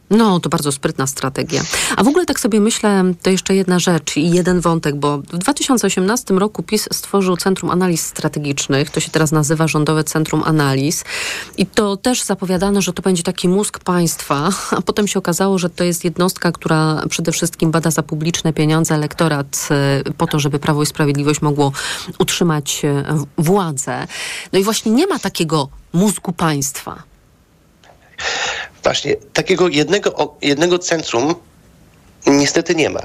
No, to bardzo sprytna strategia. A w ogóle tak sobie myślę, to jeszcze jedna rzecz i jeden wątek, bo w 2018 roku PiS stworzył Centrum Analiz Strategicznych, to się teraz nazywa Rządowe Centrum Analiz i to też zapowiadano, że to będzie taki mózg państwa, a potem się okazało, że to jest jednostka, która przede wszystkim bada za publiczne pieniądze elektorat e, po to, żeby Prawo i Sprawiedliwość mogło utrzymać e, władzę. No i właśnie nie ma takiego mózgu państwa. Właśnie, takiego jednego, jednego centrum niestety nie ma.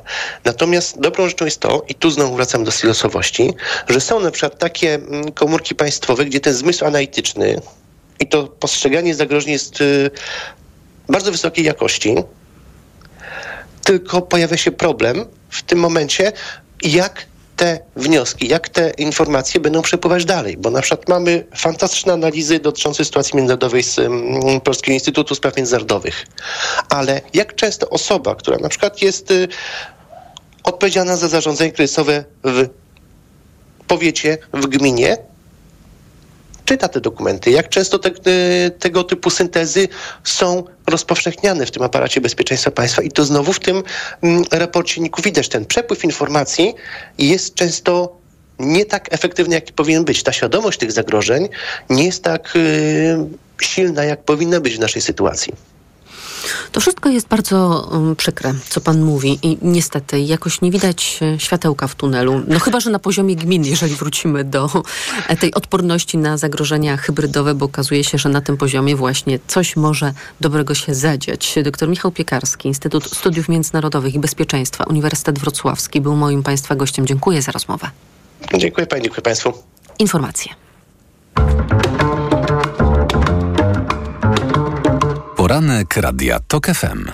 Natomiast dobrą rzeczą jest to, i tu znowu wracam do silosowości, że są na przykład takie mm, komórki państwowe, gdzie ten zmysł analityczny i to postrzeganie zagrożeń jest y, bardzo wysokiej jakości, tylko pojawia się problem w tym momencie, jak te wnioski, jak te informacje będą przepływać dalej, bo na przykład mamy fantastyczne analizy dotyczące sytuacji międzynarodowej z mm, Polskiego Instytutu Spraw Międzynarodowych, ale jak często osoba, która na przykład jest y, odpowiedzialna za zarządzanie kryzysowe w powiecie, w gminie, czyta te dokumenty, jak często te, y, tego typu syntezy są rozpowszechniane w tym aparacie bezpieczeństwa państwa. I to znowu w tym mm, raporcie NIK widać, ten przepływ informacji jest często nie tak efektywny, jaki powinien być. Ta świadomość tych zagrożeń nie jest tak y, silna, jak powinna być w naszej sytuacji. To wszystko jest bardzo um, przykre, co pan mówi i niestety jakoś nie widać e, światełka w tunelu. No chyba, że na poziomie gmin, jeżeli wrócimy do e, tej odporności na zagrożenia hybrydowe, bo okazuje się, że na tym poziomie właśnie coś może dobrego się zadziać. Doktor Michał Piekarski, Instytut Studiów Międzynarodowych i Bezpieczeństwa, Uniwersytet Wrocławski był moim państwa gościem. Dziękuję za rozmowę. Dziękuję pani, dziękuję państwu. Informacje. Poranek Radia TOK FM.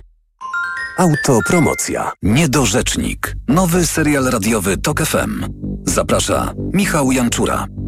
Autopromocja. Niedorzecznik. Nowy serial radiowy TOK FM. Zaprasza Michał Janczura.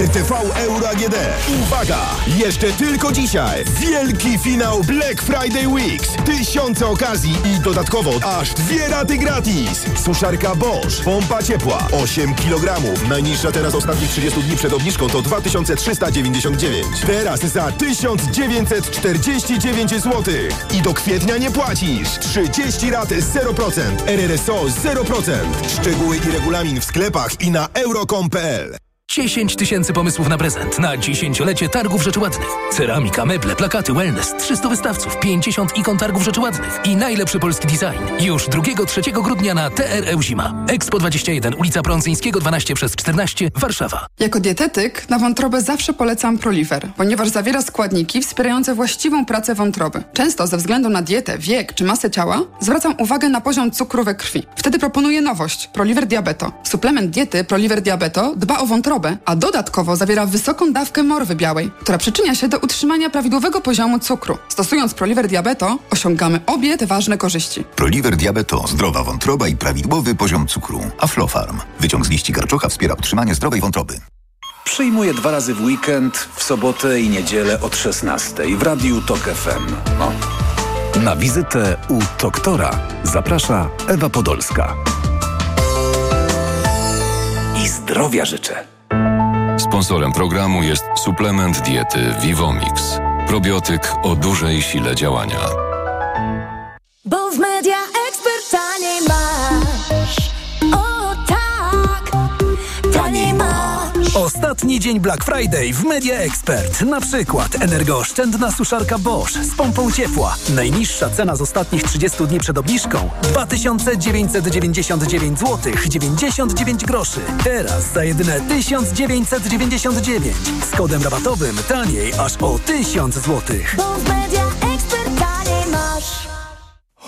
RTV Euro AGD. Uwaga! Jeszcze tylko dzisiaj wielki finał Black Friday Weeks. Tysiące okazji i dodatkowo aż dwie raty gratis. Suszarka Bosch, pompa ciepła, 8 kg. Najniższa teraz ostatnich 30 dni przed obniżką to 2399. Teraz za 1949 zł. I do kwietnia nie płacisz. 30 rat 0%. RRSO 0%. Szczegóły i regulamin w sklepach i na euro.com.pl 10 tysięcy pomysłów na prezent na dziesięciolecie targów rzeczy ładnych. Ceramika, meble, plakaty, wellness, 300 wystawców, 50 ikon targów rzeczy ładnych i najlepszy polski design. Już 2-3 grudnia na TRE Zima. Expo 21, ulica Prądzyńskiego 12 przez 14, Warszawa. Jako dietetyk na wątrobę zawsze polecam Proliver, ponieważ zawiera składniki wspierające właściwą pracę wątroby. Często ze względu na dietę, wiek czy masę ciała zwracam uwagę na poziom cukru we krwi. Wtedy proponuję nowość Proliver Diabeto. Suplement diety Proliver Diabeto dba o wątrobę a dodatkowo zawiera wysoką dawkę morwy białej, która przyczynia się do utrzymania prawidłowego poziomu cukru. Stosując Proliver Diabeto osiągamy obie te ważne korzyści. Proliver Diabeto, zdrowa wątroba i prawidłowy poziom cukru. Aflofarm. Wyciąg z liści karczocha wspiera utrzymanie zdrowej wątroby. Przyjmuję dwa razy w weekend, w sobotę i niedzielę od 16 w Radiu TOK FM. No. Na wizytę u doktora zaprasza Ewa Podolska. I zdrowia życzę. Sponsorem programu jest suplement diety Vivomix. Probiotyk o dużej sile działania. Ostatni dzień Black Friday w Media Expert. Na przykład energooszczędna suszarka Bosch z pompą ciepła. Najniższa cena z ostatnich 30 dni przed obniżką 2999 zł 99 groszy. Teraz za jedyne 1999 z kodem rabatowym taniej aż o 1000 zł. Bo w media ekspert taniej masz.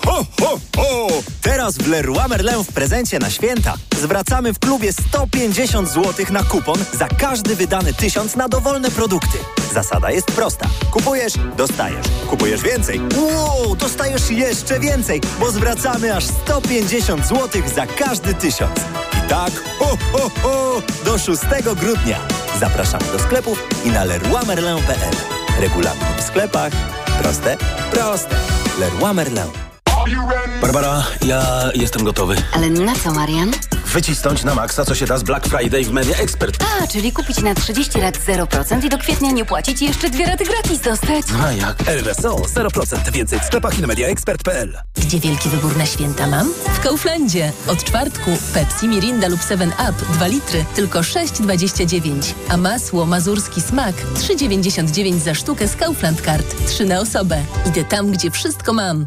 Ho, ho, ho! Teraz w Leroy Merlin w prezencie na święta zwracamy w klubie 150 zł na kupon za każdy wydany tysiąc na dowolne produkty. Zasada jest prosta. Kupujesz, dostajesz. Kupujesz więcej. Wow, dostajesz jeszcze więcej, bo zwracamy aż 150 zł za każdy tysiąc. I tak, ho, ho, ho, do 6 grudnia. Zapraszamy do sklepów i na leroymerlin.pl. Regulamin w sklepach. Proste? Proste. Leroy Merlin. Barbara, ja jestem gotowy. Ale na co, Marian? Wycisnąć na maksa, co się da z Black Friday w Media Expert. A, czyli kupić na 30 lat 0% i do kwietnia nie płacić i jeszcze dwie raty gratis dostać. A jak? RSO 0%. Więcej w sklepach i na mediaexpert.pl. Gdzie wielki wybór na święta mam? W Kauflandzie. Od czwartku Pepsi, Mirinda lub 7up 2 litry tylko 6,29. A masło mazurski smak 3,99 za sztukę z Kaufland Card. 3 na osobę. Idę tam, gdzie wszystko mam.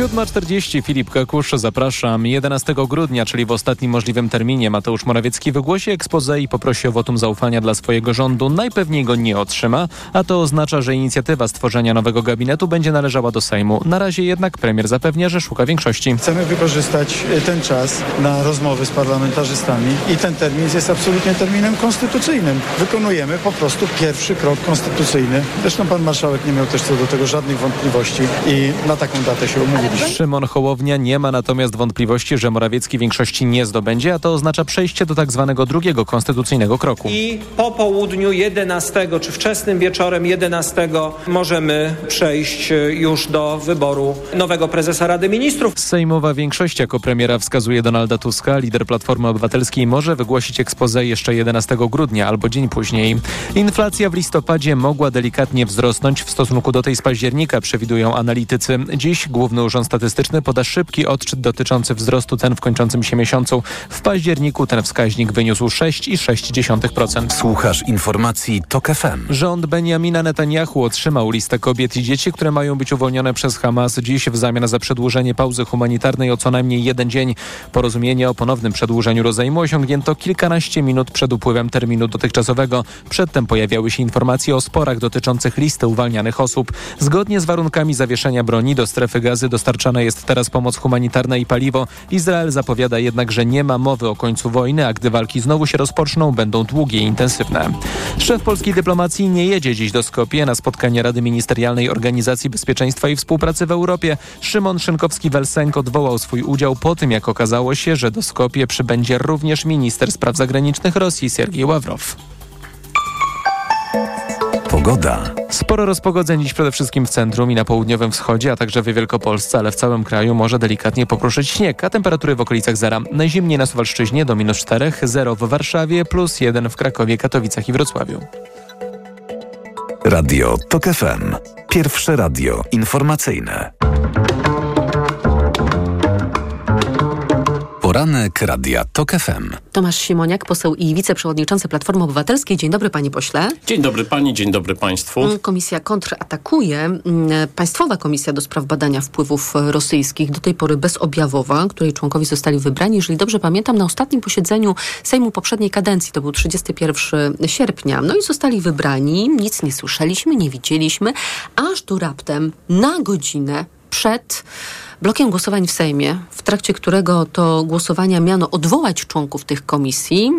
7.40 Filip Kakusz, zapraszam. 11 grudnia, czyli w ostatnim możliwym terminie, Mateusz Morawiecki wygłosi expose i poprosi o wotum zaufania dla swojego rządu. Najpewniej go nie otrzyma, a to oznacza, że inicjatywa stworzenia nowego gabinetu będzie należała do Sejmu. Na razie jednak premier zapewnia, że szuka większości. Chcemy wykorzystać ten czas na rozmowy z parlamentarzystami i ten termin jest absolutnie terminem konstytucyjnym. Wykonujemy po prostu pierwszy krok konstytucyjny. Zresztą pan marszałek nie miał też co do tego żadnych wątpliwości i na taką datę się umówiliśmy. Szymon Hołownia nie ma natomiast wątpliwości, że Morawiecki większości nie zdobędzie, a to oznacza przejście do tak zwanego drugiego konstytucyjnego kroku. I po południu 11 czy wczesnym wieczorem 11 możemy przejść już do wyboru nowego prezesa Rady Ministrów. Sejmowa większość jako premiera wskazuje Donalda Tuska. Lider Platformy Obywatelskiej może wygłosić expose jeszcze 11 grudnia albo dzień później. Inflacja w listopadzie mogła delikatnie wzrosnąć w stosunku do tej z października, przewidują analitycy. Dziś Główny Urząd Statystyczny poda szybki odczyt dotyczący wzrostu ten w kończącym się miesiącu. W październiku ten wskaźnik wyniósł 6,6%. Słuchasz informacji TOK FM. Rząd Benjamina Netanyahu otrzymał listę kobiet i dzieci, które mają być uwolnione przez Hamas dziś w zamian za przedłużenie pauzy humanitarnej o co najmniej jeden dzień. Porozumienie o ponownym przedłużeniu rozejmu osiągnięto kilkanaście minut przed upływem terminu dotychczasowego. Przedtem pojawiały się informacje o sporach dotyczących listy uwalnianych osób. Zgodnie z warunkami zawieszenia broni do strefy gazy dostarczana jest teraz pomoc humanitarna i paliwo. Izrael zapowiada jednak, że nie ma mowy o końcu wojny, a gdy walki znowu się rozpoczną, będą długie i intensywne. Szef polskiej dyplomacji nie jedzie dziś do Skopie na spotkanie Rady Ministerialnej Organizacji Bezpieczeństwa i Współpracy w Europie. Szymon Szynkowski-Welsenk odwołał swój udział po tym, jak okazało się, że do Skopie przybędzie również minister spraw zagranicznych Rosji Siergiej Ławrow. Pogoda. Sporo rozpogodzeń dziś przede wszystkim w centrum i na południowym wschodzie, a także w Wielkopolsce, ale w całym kraju może delikatnie pokruszyć śnieg, a temperatury w okolicach zera. Najzimniej na Suwalszczyźnie do minus 4, 0 w Warszawie, plus 1 w Krakowie, Katowicach i Wrocławiu. Radio TOK FM. Pierwsze radio informacyjne. Poranek Radia TOK FM. Tomasz Simoniak, poseł i wiceprzewodniczący Platformy Obywatelskiej. Dzień dobry, panie pośle. Dzień dobry pani, dzień dobry państwu. Komisja kontratakuje. Mm, Państwowa Komisja do Spraw Badania Wpływów Rosyjskich, do tej pory bezobjawowa, której członkowie zostali wybrani. Jeżeli dobrze pamiętam, na ostatnim posiedzeniu Sejmu poprzedniej kadencji, to był 31 sierpnia, no i zostali wybrani. Nic nie słyszeliśmy, nie widzieliśmy, aż tu raptem na godzinę przed blokiem głosowań w Sejmie, w trakcie którego to głosowania miano odwołać członków tych komisji,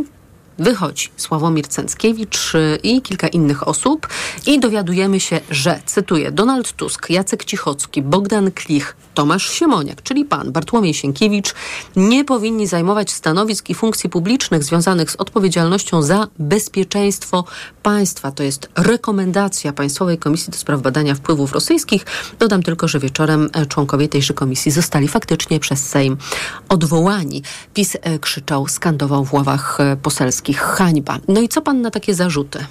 wychodzi Sławomir Cęckiewicz y, i kilka innych osób i dowiadujemy się, że, cytuję, Donald Tusk, Jacek Cichocki, Bogdan Klich, Tomasz Siemoniak, czyli pan Bartłomiej Sienkiewicz, nie powinni zajmować stanowisk i funkcji publicznych związanych z odpowiedzialnością za bezpieczeństwo państwa. To jest rekomendacja Państwowej Komisji do Spraw Badania Wpływów Rosyjskich. Dodam tylko, że wieczorem e, członkowie tejże komisji zostali faktycznie przez Sejm odwołani. PiS e, krzyczał, skandował w ławach e, poselskich hańba. No i co pan na takie zarzuty?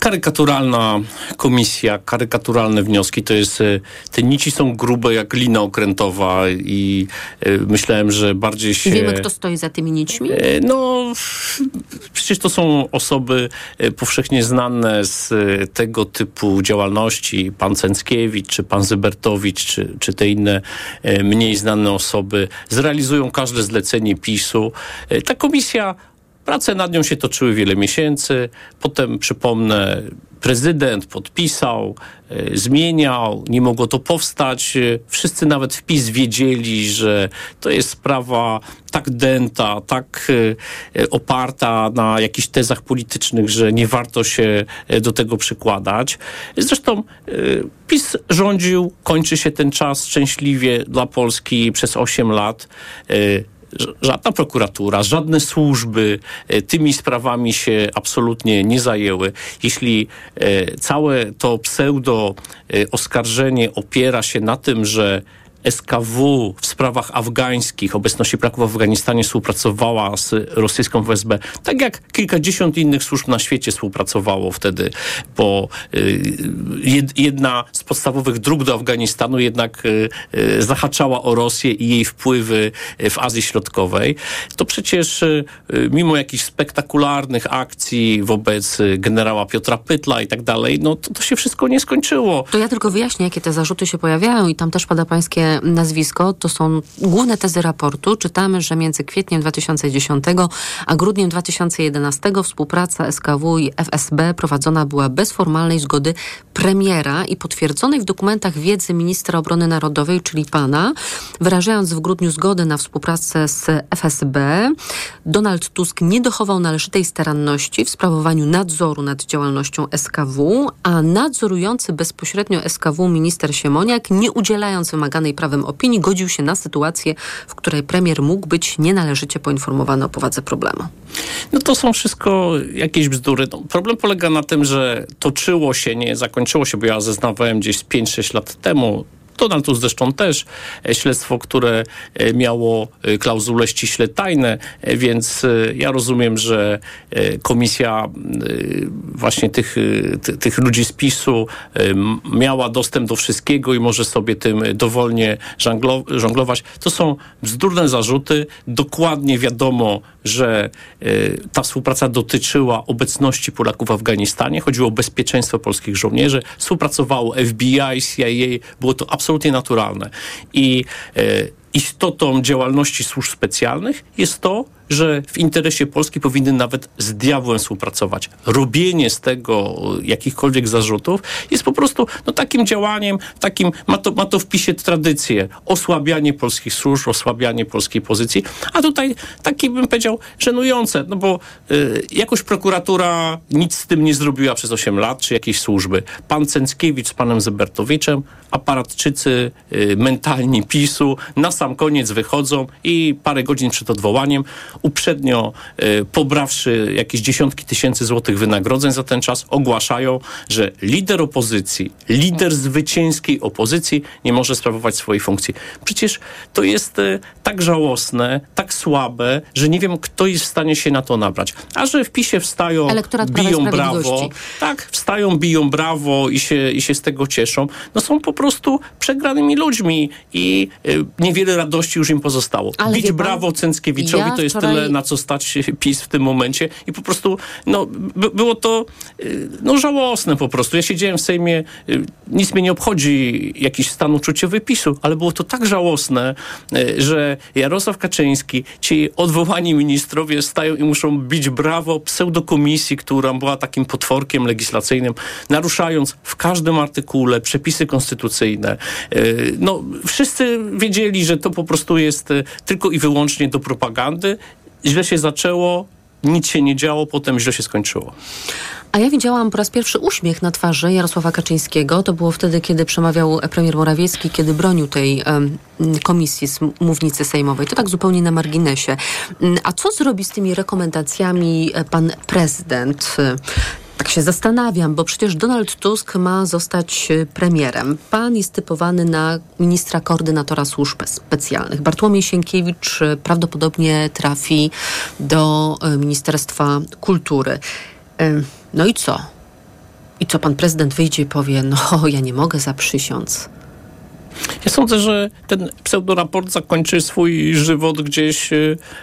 Karykaturalna komisja, karykaturalne wnioski, to jest, e, te nici są grube jak lina okrętowa i e, myślałem, że bardziej się... Wiemy, kto stoi za tymi nićmi? E, No, przecież to są osoby powszechnie znane z tego typu działalności. Pan Cęckiewicz, czy pan Zybertowicz, czy, czy te inne mniej znane osoby zrealizują każde zlecenie PiSu. Ta komisja Prace nad nią się toczyły wiele miesięcy. Potem, przypomnę, prezydent podpisał, e, zmieniał, nie mogło to powstać. E, Wszyscy nawet w PiS wiedzieli, że to jest sprawa tak dęta, tak e, oparta na jakichś tezach politycznych, że nie warto się do tego przykładać. Zresztą PiS rządził, kończy się ten czas szczęśliwie dla Polski przez 8 lat. Żadna prokuratura, żadne służby e, tymi sprawami się absolutnie nie zajęły. Jeśli e, całe to pseudo e, oskarżenie opiera się na tym, że SKW w sprawach afgańskich, obecności Polaków w Afganistanie współpracowała z rosyjską FSB, tak jak kilkadziesiąt innych służb na świecie współpracowało wtedy, bo y, jed, jedna z podstawowych dróg do Afganistanu jednak y, y, zahaczała o Rosję i jej wpływy w Azji Środkowej. To przecież mimo jakichś spektakularnych akcji wobec generała Piotra Pytla i tak dalej, no to, to się wszystko nie skończyło. To ja tylko wyjaśnię, jakie te zarzuty się pojawiają i tam też pada pańskie nazwisko. To są główne tezy raportu. Czytamy, że między kwietniem 2010 a grudniem 2011 współpraca SKW i FSB prowadzona była bez formalnej zgody premiera i potwierdzonej w dokumentach wiedzy ministra obrony narodowej, czyli pana, wyrażając w grudniu zgodę na współpracę z FSB. Donald Tusk nie dochował należytej staranności w sprawowaniu nadzoru nad działalnością SKW, a nadzorujący bezpośrednio SKW minister Siemoniak, nie udzielając wymaganej prawem opinii, godził się na sytuację, w której premier mógł być nienależycie poinformowany o powadze problemu. No to są wszystko jakieś bzdury. No, problem polega na tym, że toczyło się, nie zakończyło się, bo ja zeznawałem gdzieś z 5-6 lat temu Donald Tusk zresztą też e, śledztwo, które e, miało e, klauzule ściśle tajne, więc ja rozumiem, że komisja właśnie tych, ty- tych ludzi z PiSu miała dostęp do wszystkiego i może sobie tym dowolnie żonglo- żonglować. To są bzdurne zarzuty. Dokładnie wiadomo, że ta współpraca dotyczyła obecności Polaków w Afganistanie. Chodziło o bezpieczeństwo polskich żołnierzy. Współpracowało FBI, CIA. Było to absolutnie naturalne. I e, istotą działalności służb specjalnych jest to, że w interesie Polski powinny nawet z diabłem współpracować. Robienie z tego jakichkolwiek zarzutów jest po prostu no, takim działaniem, takim, ma to, ma to w pisie tradycję. Osłabianie polskich służb, osłabianie polskiej pozycji, a tutaj takie bym powiedział żenujące, no bo y, jakoś prokuratura nic z tym nie zrobiła przez 8 lat, czy jakieś służby. Pan Cęckiewicz z panem Zybertowiczem, aparatczycy y, mentalni PiSu na sam koniec wychodzą i parę godzin przed odwołaniem, uprzednio y, pobrawszy jakieś dziesiątki tysięcy złotych wynagrodzeń za ten czas, ogłaszają, że lider opozycji, lider zwycięskiej opozycji nie może sprawować swojej funkcji. Przecież to jest y, tak żałosne, tak słabe, że nie wiem, kto jest w stanie się na to nabrać. A że w PiSie wstają, Elektorat biją brawo, tak, wstają, biją brawo i się, i się z tego cieszą, no są po prostu przegranymi ludźmi i y, niewiele radości już im pozostało. Ale Bić brawo Cęckiewiczowi ja to jest tyle, na co stać PiS w tym momencie i po prostu, no, by, było to y, no, żałosne po prostu. Ja siedziałem w Sejmie, y, nic mnie nie obchodzi jakiś stan uczuciowy PiSu, ale było to tak żałosne, y, że Jarosław Kaczyński, ci odwołani ministrowie stają i muszą bić brawo pseudokomisji, która była takim potworkiem legislacyjnym, naruszając w każdym artykule przepisy konstytucyjne. No, wszyscy wiedzieli, że to po prostu jest tylko i wyłącznie do propagandy. Źle się zaczęło, nic się nie działo, potem źle się skończyło. A ja widziałam po raz pierwszy uśmiech na twarzy Jarosława Kaczyńskiego. To było wtedy, kiedy przemawiał premier Morawiecki, kiedy bronił tej komisji z mównicy sejmowej. To tak zupełnie na marginesie. Mm, A co zrobi z tymi rekomendacjami e, pan prezydent? Tak się zastanawiam, bo przecież Donald Tusk ma zostać e, premierem. Pan jest typowany na ministra koordynatora służb specjalnych. Bartłomiej Sienkiewicz e, prawdopodobnie trafi do e, Ministerstwa Kultury. No i co? I co pan prezydent wyjdzie i powie, no ja nie mogę zaprzysiąc. Ja sądzę, że ten pseudoraport zakończy swój żywot gdzieś e,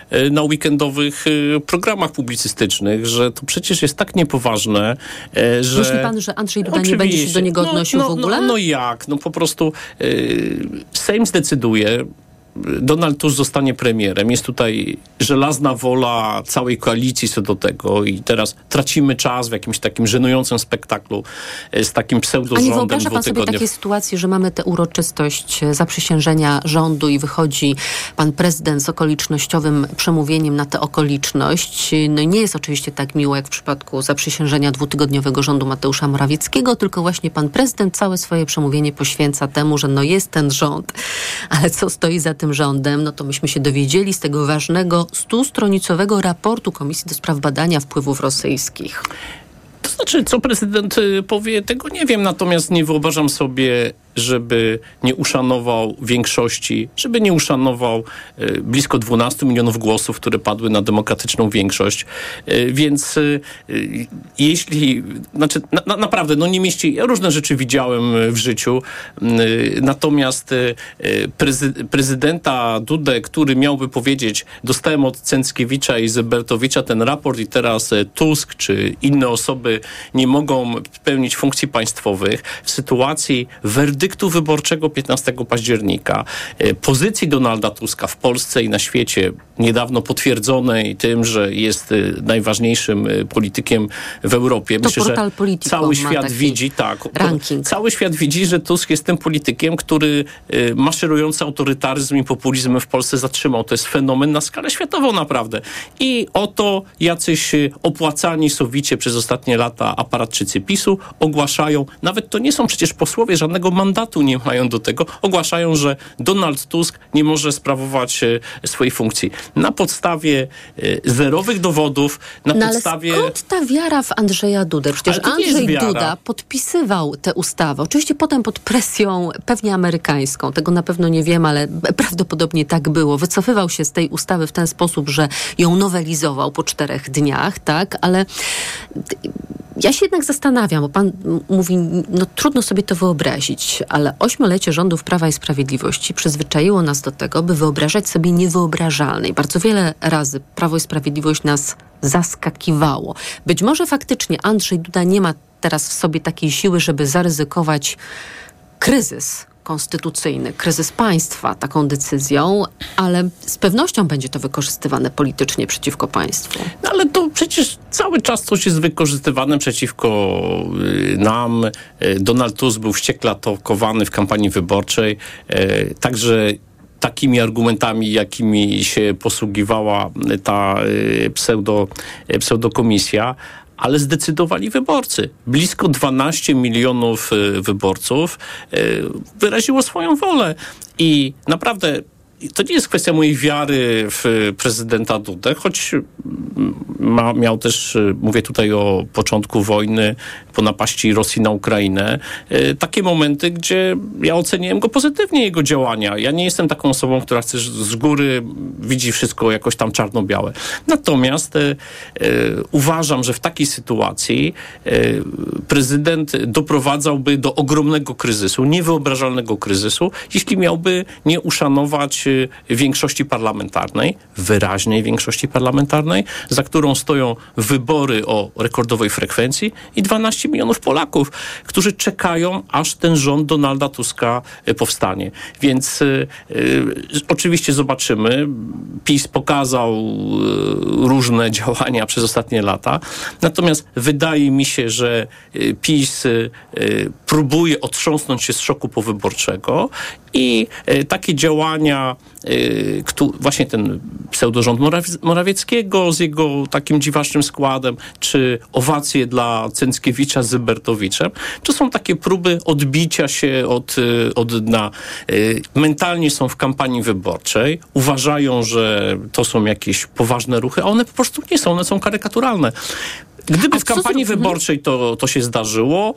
e, na weekendowych e, programach publicystycznych, że to przecież jest tak niepoważne, e, że... Myśli pan, że Andrzej Duda nie będzie się do niego No, odnosił no, w ogóle? No, no jak? No po prostu y, Sejm zdecyduje, Donald Tusk zostanie premierem. Jest tutaj żelazna wola całej koalicji co do tego i teraz tracimy czas w jakimś takim żenującym spektaklu e, z takim A nie pseudorządem wyobraża pan sobie takiej sytuacji, że mamy tę uroczystość zaprzysiężenia rządu i wychodzi pan prezydent z okolicznościowym przemówieniem na tę okoliczność. No i nie jest oczywiście tak miło jak w przypadku zaprzysiężenia dwutygodniowego rządu Mateusza Morawieckiego, tylko właśnie pan prezydent całe swoje przemówienie poświęca temu, że no jest ten rząd. Ale co stoi za tym rządem? No to myśmy się dowiedzieli z tego ważnego stustronicowego raportu Komisji do Spraw Badania Wpływów Rosyjskich. To znaczy, co prezydent y, powie, tego nie wiem, natomiast nie wyobrażam sobie, żeby nie uszanował większości, żeby nie uszanował y, blisko 12 milionów głosów, które padły na demokratyczną większość. Y, więc y, jeśli, znaczy na, na, naprawdę, no nie mieści, ja różne rzeczy widziałem w życiu, natomiast prezy, prezydenta Dudę, który miałby powiedzieć, dostałem od Cęckiewicza i Zybertowicza ten raport i teraz Tusk czy inne osoby nie mogą pełnić funkcji państwowych w sytuacji werdyktu wyborczego 15 października, y, pozycji Donalda Tuska w Polsce i na świecie, niedawno potwierdzonej tym, że jest y, najważniejszym y, politykiem w Europie. To portal Politico cały świat widzi, tak, ranking. cały świat widzi, że Tusk jest tym politykiem, który maszerujący autorytaryzm i populizm w Polsce zatrzymał. To jest fenomen na skalę światową naprawdę. I oto jacyś opłacani sowicie przez ostatnie lata aparatczycy PiSu ogłaszają, nawet to nie są przecież posłowie, żadnego mandatu nie mają do tego, ogłaszają, że Donald Tusk nie może sprawować y, swojej funkcji. Na podstawie y, zerowych dowodów, na No ale podstawie... skąd ta wiara w Andrzeja Dudę? Przecież Ale Andrzej. Duda podpisywał tę ustawę. Oczywiście potem pod presją pewnie amerykańską. Tego na pewno nie wiem, ale prawdopodobnie tak było. Wycofywał się z tej ustawy w ten sposób, że ją nowelizował po czterech dniach, tak? Ale ja się jednak zastanawiam, bo pan mówi, no trudno sobie to wyobrazić, ale ośmiolecie rządów Prawa i Sprawiedliwości przyzwyczaiło nas do tego, by wyobrażać sobie niewyobrażalne. I bardzo wiele razy Prawo i Sprawiedliwość nas zaskakiwało. Być może faktycznie Andrzej Duda nie ma teraz w sobie takiej siły, żeby zaryzykować kryzys konstytucyjny, kryzys państwa taką decyzją, ale z pewnością będzie to wykorzystywane politycznie przeciwko państwu. No ale to przecież cały czas coś jest wykorzystywane przeciwko y, nam. Y, Donald Tusk był wściekle atakowany w kampanii wyborczej. y, Także takimi argumentami, jakimi się posługiwała ta pseudo, pseudokomisja, ale zdecydowali wyborcy. Blisko 12 milionów y, wyborców y, wyraziło swoją wolę i naprawdę to nie jest kwestia mojej wiary w prezydenta Dudę, choć ma, miał też, y, mówię tutaj o początku wojny, po napaści Rosji na Ukrainę, y, takie momenty, gdzie ja oceniłem go pozytywnie, jego działania. Ja nie jestem taką osobą, która chce z góry widzi wszystko jakoś tam czarno-białe. Natomiast y, uważam, że w takiej sytuacji prezydent doprowadzałby do ogromnego kryzysu, niewyobrażalnego kryzysu, jeśli miałby nie uszanować większości parlamentarnej, wyraźnej większości parlamentarnej, za którą stoją wybory o rekordowej frekwencji i 12 milionów Polaków, którzy czekają, aż ten rząd Donalda Tuska y, powstanie. Więc y, y, oczywiście zobaczymy. PiS pokazał y, różne działania przez ostatnie lata. Natomiast wydaje mi się, że PiS próbuje otrząsnąć się z szoku powyborczego i takie działania, y, właśnie ten pseudorząd Moraw- Morawieckiego z jego takim dziwacznym składem, czy owacje dla Cęckiewicza z Zybertowiczem, to są takie próby odbicia się od, y, od dna. Y, Mentalnie są w kampanii wyborczej, uważają, że to są jakieś poważne ruchy, a one po prostu nie są, one są karykaturalne. Gdyby w kampanii wyborczej to, to się zdarzyło,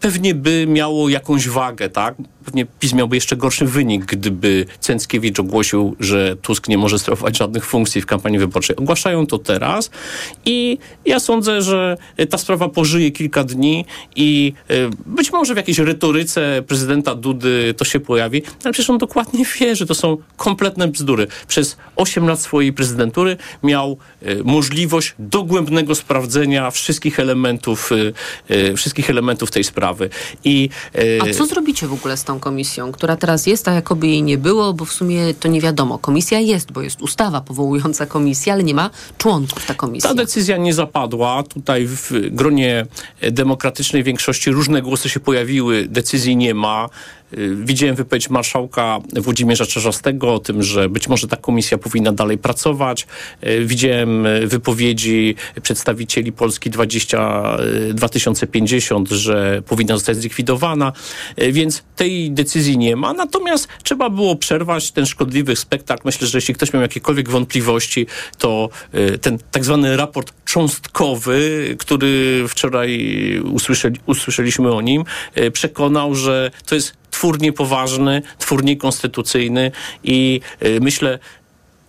pewnie by miało jakąś wagę, tak? Pewnie PiS miałby jeszcze gorszy wynik, gdyby Cęckiewicz ogłosił, że Tusk nie może sprawować żadnych funkcji w kampanii wyborczej. Ogłaszają to teraz i ja sądzę, że y, ta sprawa pożyje kilka dni i y, być może w jakiejś retoryce prezydenta Dudy to się pojawi, ale przecież on dokładnie wie, że to są kompletne bzdury. Przez 8 lat swojej prezydentury miał y, możliwość dogłębnego sprawdzenia wszystkich elementów, wszystkich elementów tej sprawy. I, A co zrobicie w ogóle z tą komisją, która teraz jest, a jakoby jej nie było, bo w sumie to nie wiadomo. Komisja jest, bo jest ustawa powołująca komisję, ale nie ma członków ta komisja. Ta decyzja nie zapadła. Tutaj w gronie demokratycznej większości różne głosy się pojawiły, decyzji nie ma. Y, Widziałem wypowiedź marszałka Włodzimierza Czarzastego o tym, że być może ta komisja powinna dalej pracować. Y, Widziałem y, wypowiedzi przedstawicieli Polski 20, y, 2050, że powinna zostać zlikwidowana, więc tej decyzji nie ma. Natomiast trzeba było przerwać ten szkodliwy spektakl. Myślę, że jeśli ktoś miał jakiekolwiek wątpliwości, to ten tak zwany raport cząstkowy, który wczoraj usłyszeli, usłyszeliśmy o nim, przekonał, że to jest twór niepoważny, twór niekonstytucyjny i y, myślę,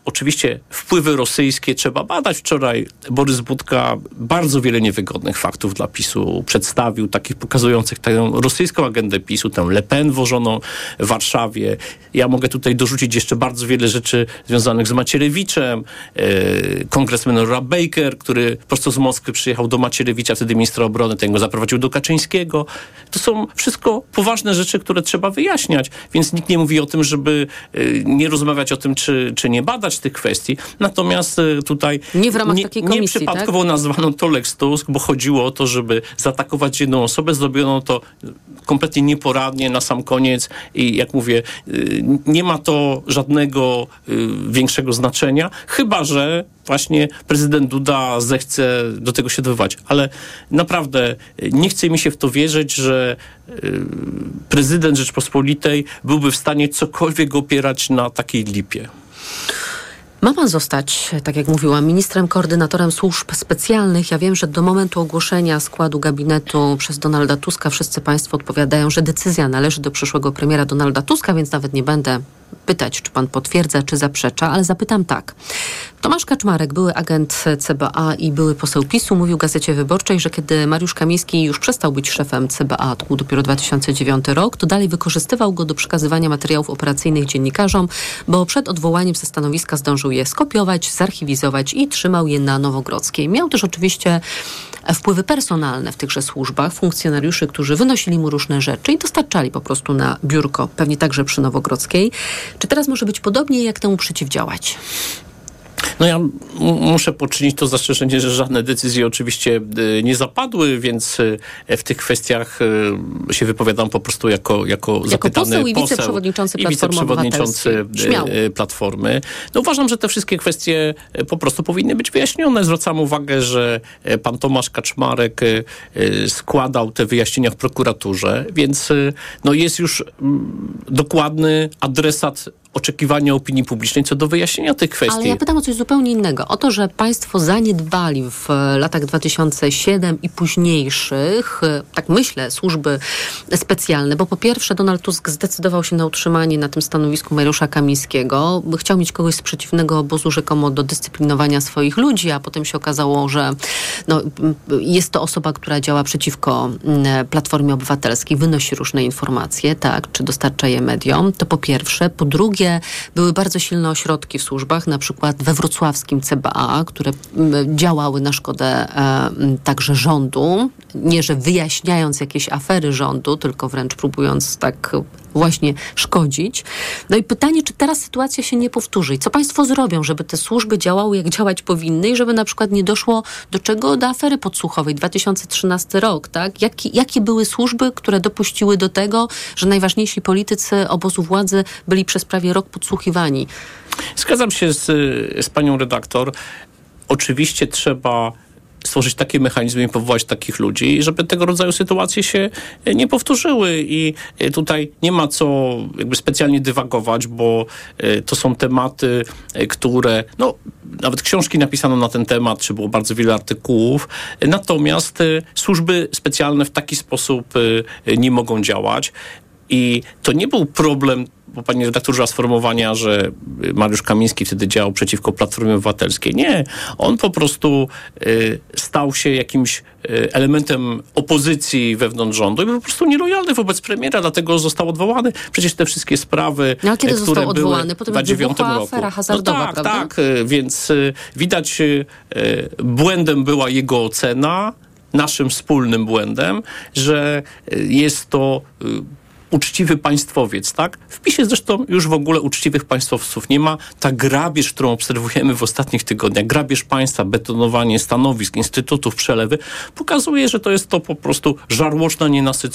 Oczywiście wpływy rosyjskie trzeba badać. Wczoraj Borys Budka bardzo wiele niewygodnych faktów dla PiSu przedstawił, takich pokazujących tę rosyjską agendę PiSu, tę Le Pen wożoną w Warszawie. Ja mogę tutaj dorzucić jeszcze bardzo wiele rzeczy związanych z Macierewiczem. E, kongresmen Rob Baker, który prosto z Moskwy przyjechał do Macierewicza, wtedy ministra obrony, ten go zaprowadził do Kaczyńskiego. To są wszystko poważne rzeczy, które trzeba wyjaśniać, więc nikt nie mówi o tym, żeby e, nie rozmawiać o tym, czy, czy nie badać tych kwestii. Natomiast e, tutaj Nie w ramach takiej komisji, nieprzypadkowo nazwano to Lex Tusk, bo chodziło o to, żeby zaatakować jedną osobę. Zrobiono to kompletnie nieporadnie na sam koniec i jak mówię, y, nie ma to żadnego y, większego znaczenia, chyba że właśnie prezydent Duda zechce do tego się dobywać. Ale naprawdę y, nie chce mi się w to wierzyć, że y, prezydent Rzeczpospolitej byłby w stanie cokolwiek opierać na takiej lipie. Ma pan zostać, tak jak mówiłam, ministrem koordynatorem służb specjalnych. Ja wiem, że do momentu ogłoszenia składu gabinetu przez Donalda Tuska wszyscy państwo odpowiadają, że decyzja należy do przyszłego premiera Donalda Tuska, więc nawet nie będę pytać, czy pan potwierdza, czy zaprzecza, ale zapytam tak. Tomasz Kaczmarek, były agent CBA i były poseł PiSu, mówił Gazecie Wyborczej, że kiedy Mariusz Kamiński już przestał być szefem CBA, to był dopiero 2009 rok, to dalej wykorzystywał go do przekazywania materiałów operacyjnych dziennikarzom, bo przed odwołaniem ze stanowiska zdążył je skopiować, zarchiwizować i trzymał je na Nowogrodzkiej. Miał też oczywiście wpływy personalne w tychże służbach, funkcjonariuszy, którzy wynosili mu różne rzeczy i dostarczali po prostu na biurko, pewnie także przy Nowogrodzkiej. Czy teraz może być podobnie, jak temu przeciwdziałać? No ja muszę poczynić to zastrzeżenie, że żadne decyzje oczywiście e, nie zapadły, więc e, w tych kwestiach e, się wypowiadam po prostu jako, jako, zapytany poseł i wiceprzewodniczący i wiceprzewodniczący Platformy. No uważam, że te wszystkie kwestie po prostu powinny być wyjaśnione. Zwracam uwagę, że pan Tomasz Kaczmarek składał te wyjaśnienia w prokuraturze, więc no jest już mm, dokładny adresat oczekiwania opinii publicznej co do wyjaśnienia tych kwestii. Ale ja pytam o coś zupełnie innego. O to, że państwo zaniedbali w e, latach 2007 i późniejszych, e, tak myślę, służby specjalne, bo po pierwsze Donald Tusk zdecydował się na utrzymanie na tym stanowisku Mariusza Kamińskiego. Chciał mieć kogoś z przeciwnego obozu rzekomo do dyscyplinowania swoich ludzi, a potem się okazało, że no, jest to osoba, która działa przeciwko m, Platformie Obywatelskiej, wynosi różne informacje, tak, czy dostarcza je mediom. To po pierwsze. Po drugie, były bardzo silne ośrodki w służbach, na przykład we wrocławskim CBA, które m, działały na szkodę także rządu. Nie, że wyjaśniając jakieś afery rządu, tylko wręcz próbując tak właśnie szkodzić. No i pytanie, czy teraz sytuacja się nie powtórzy i co państwo zrobią, żeby te służby działały jak działać powinny i żeby na przykład nie doszło do czego? Do afery podsłuchowej 2013 rok, tak? Jakie, jakie były służby, które dopuściły do tego, że najważniejsi politycy obozu władzy byli przez prawie rok podsłuchiwani? Zgadzam się z, z panią redaktor. Oczywiście trzeba stworzyć takie mechanizmy i powołać takich ludzi, żeby tego rodzaju sytuacje się e, nie powtórzyły i e, tutaj nie ma co jakby specjalnie dywagować, bo e, to są tematy, które, no nawet książki napisano na ten temat, czy było bardzo wiele artykułów, natomiast służby specjalne w taki sposób nie mogą działać. I to nie był problem bo pani redaktor użyła sformułowania, że Mariusz Kamiński wtedy działał przeciwko Platformie Obywatelskiej. Nie, on po prostu y, stał się jakimś y, elementem opozycji wewnątrz rządu i był po prostu nielojalny wobec premiera, dlatego został odwołany. Przecież te wszystkie sprawy, No, a kiedy y, które został odwołany? były Potem w jak 2009 wybuchła roku. afera hazardowa, no tak, prawda? tak, y, więc y, widać y, błędem była jego ocena, naszym wspólnym błędem, że jest to uczciwy państwowiec, tak? W PiSie zresztą już w ogóle uczciwych państwowców nie ma. Ta grabież, którą obserwujemy w ostatnich tygodniach, grabież państwa, betonowanie stanowisk, instytutów, przelewy, pokazuje, że to jest to po prostu żarłoczna, nienasycona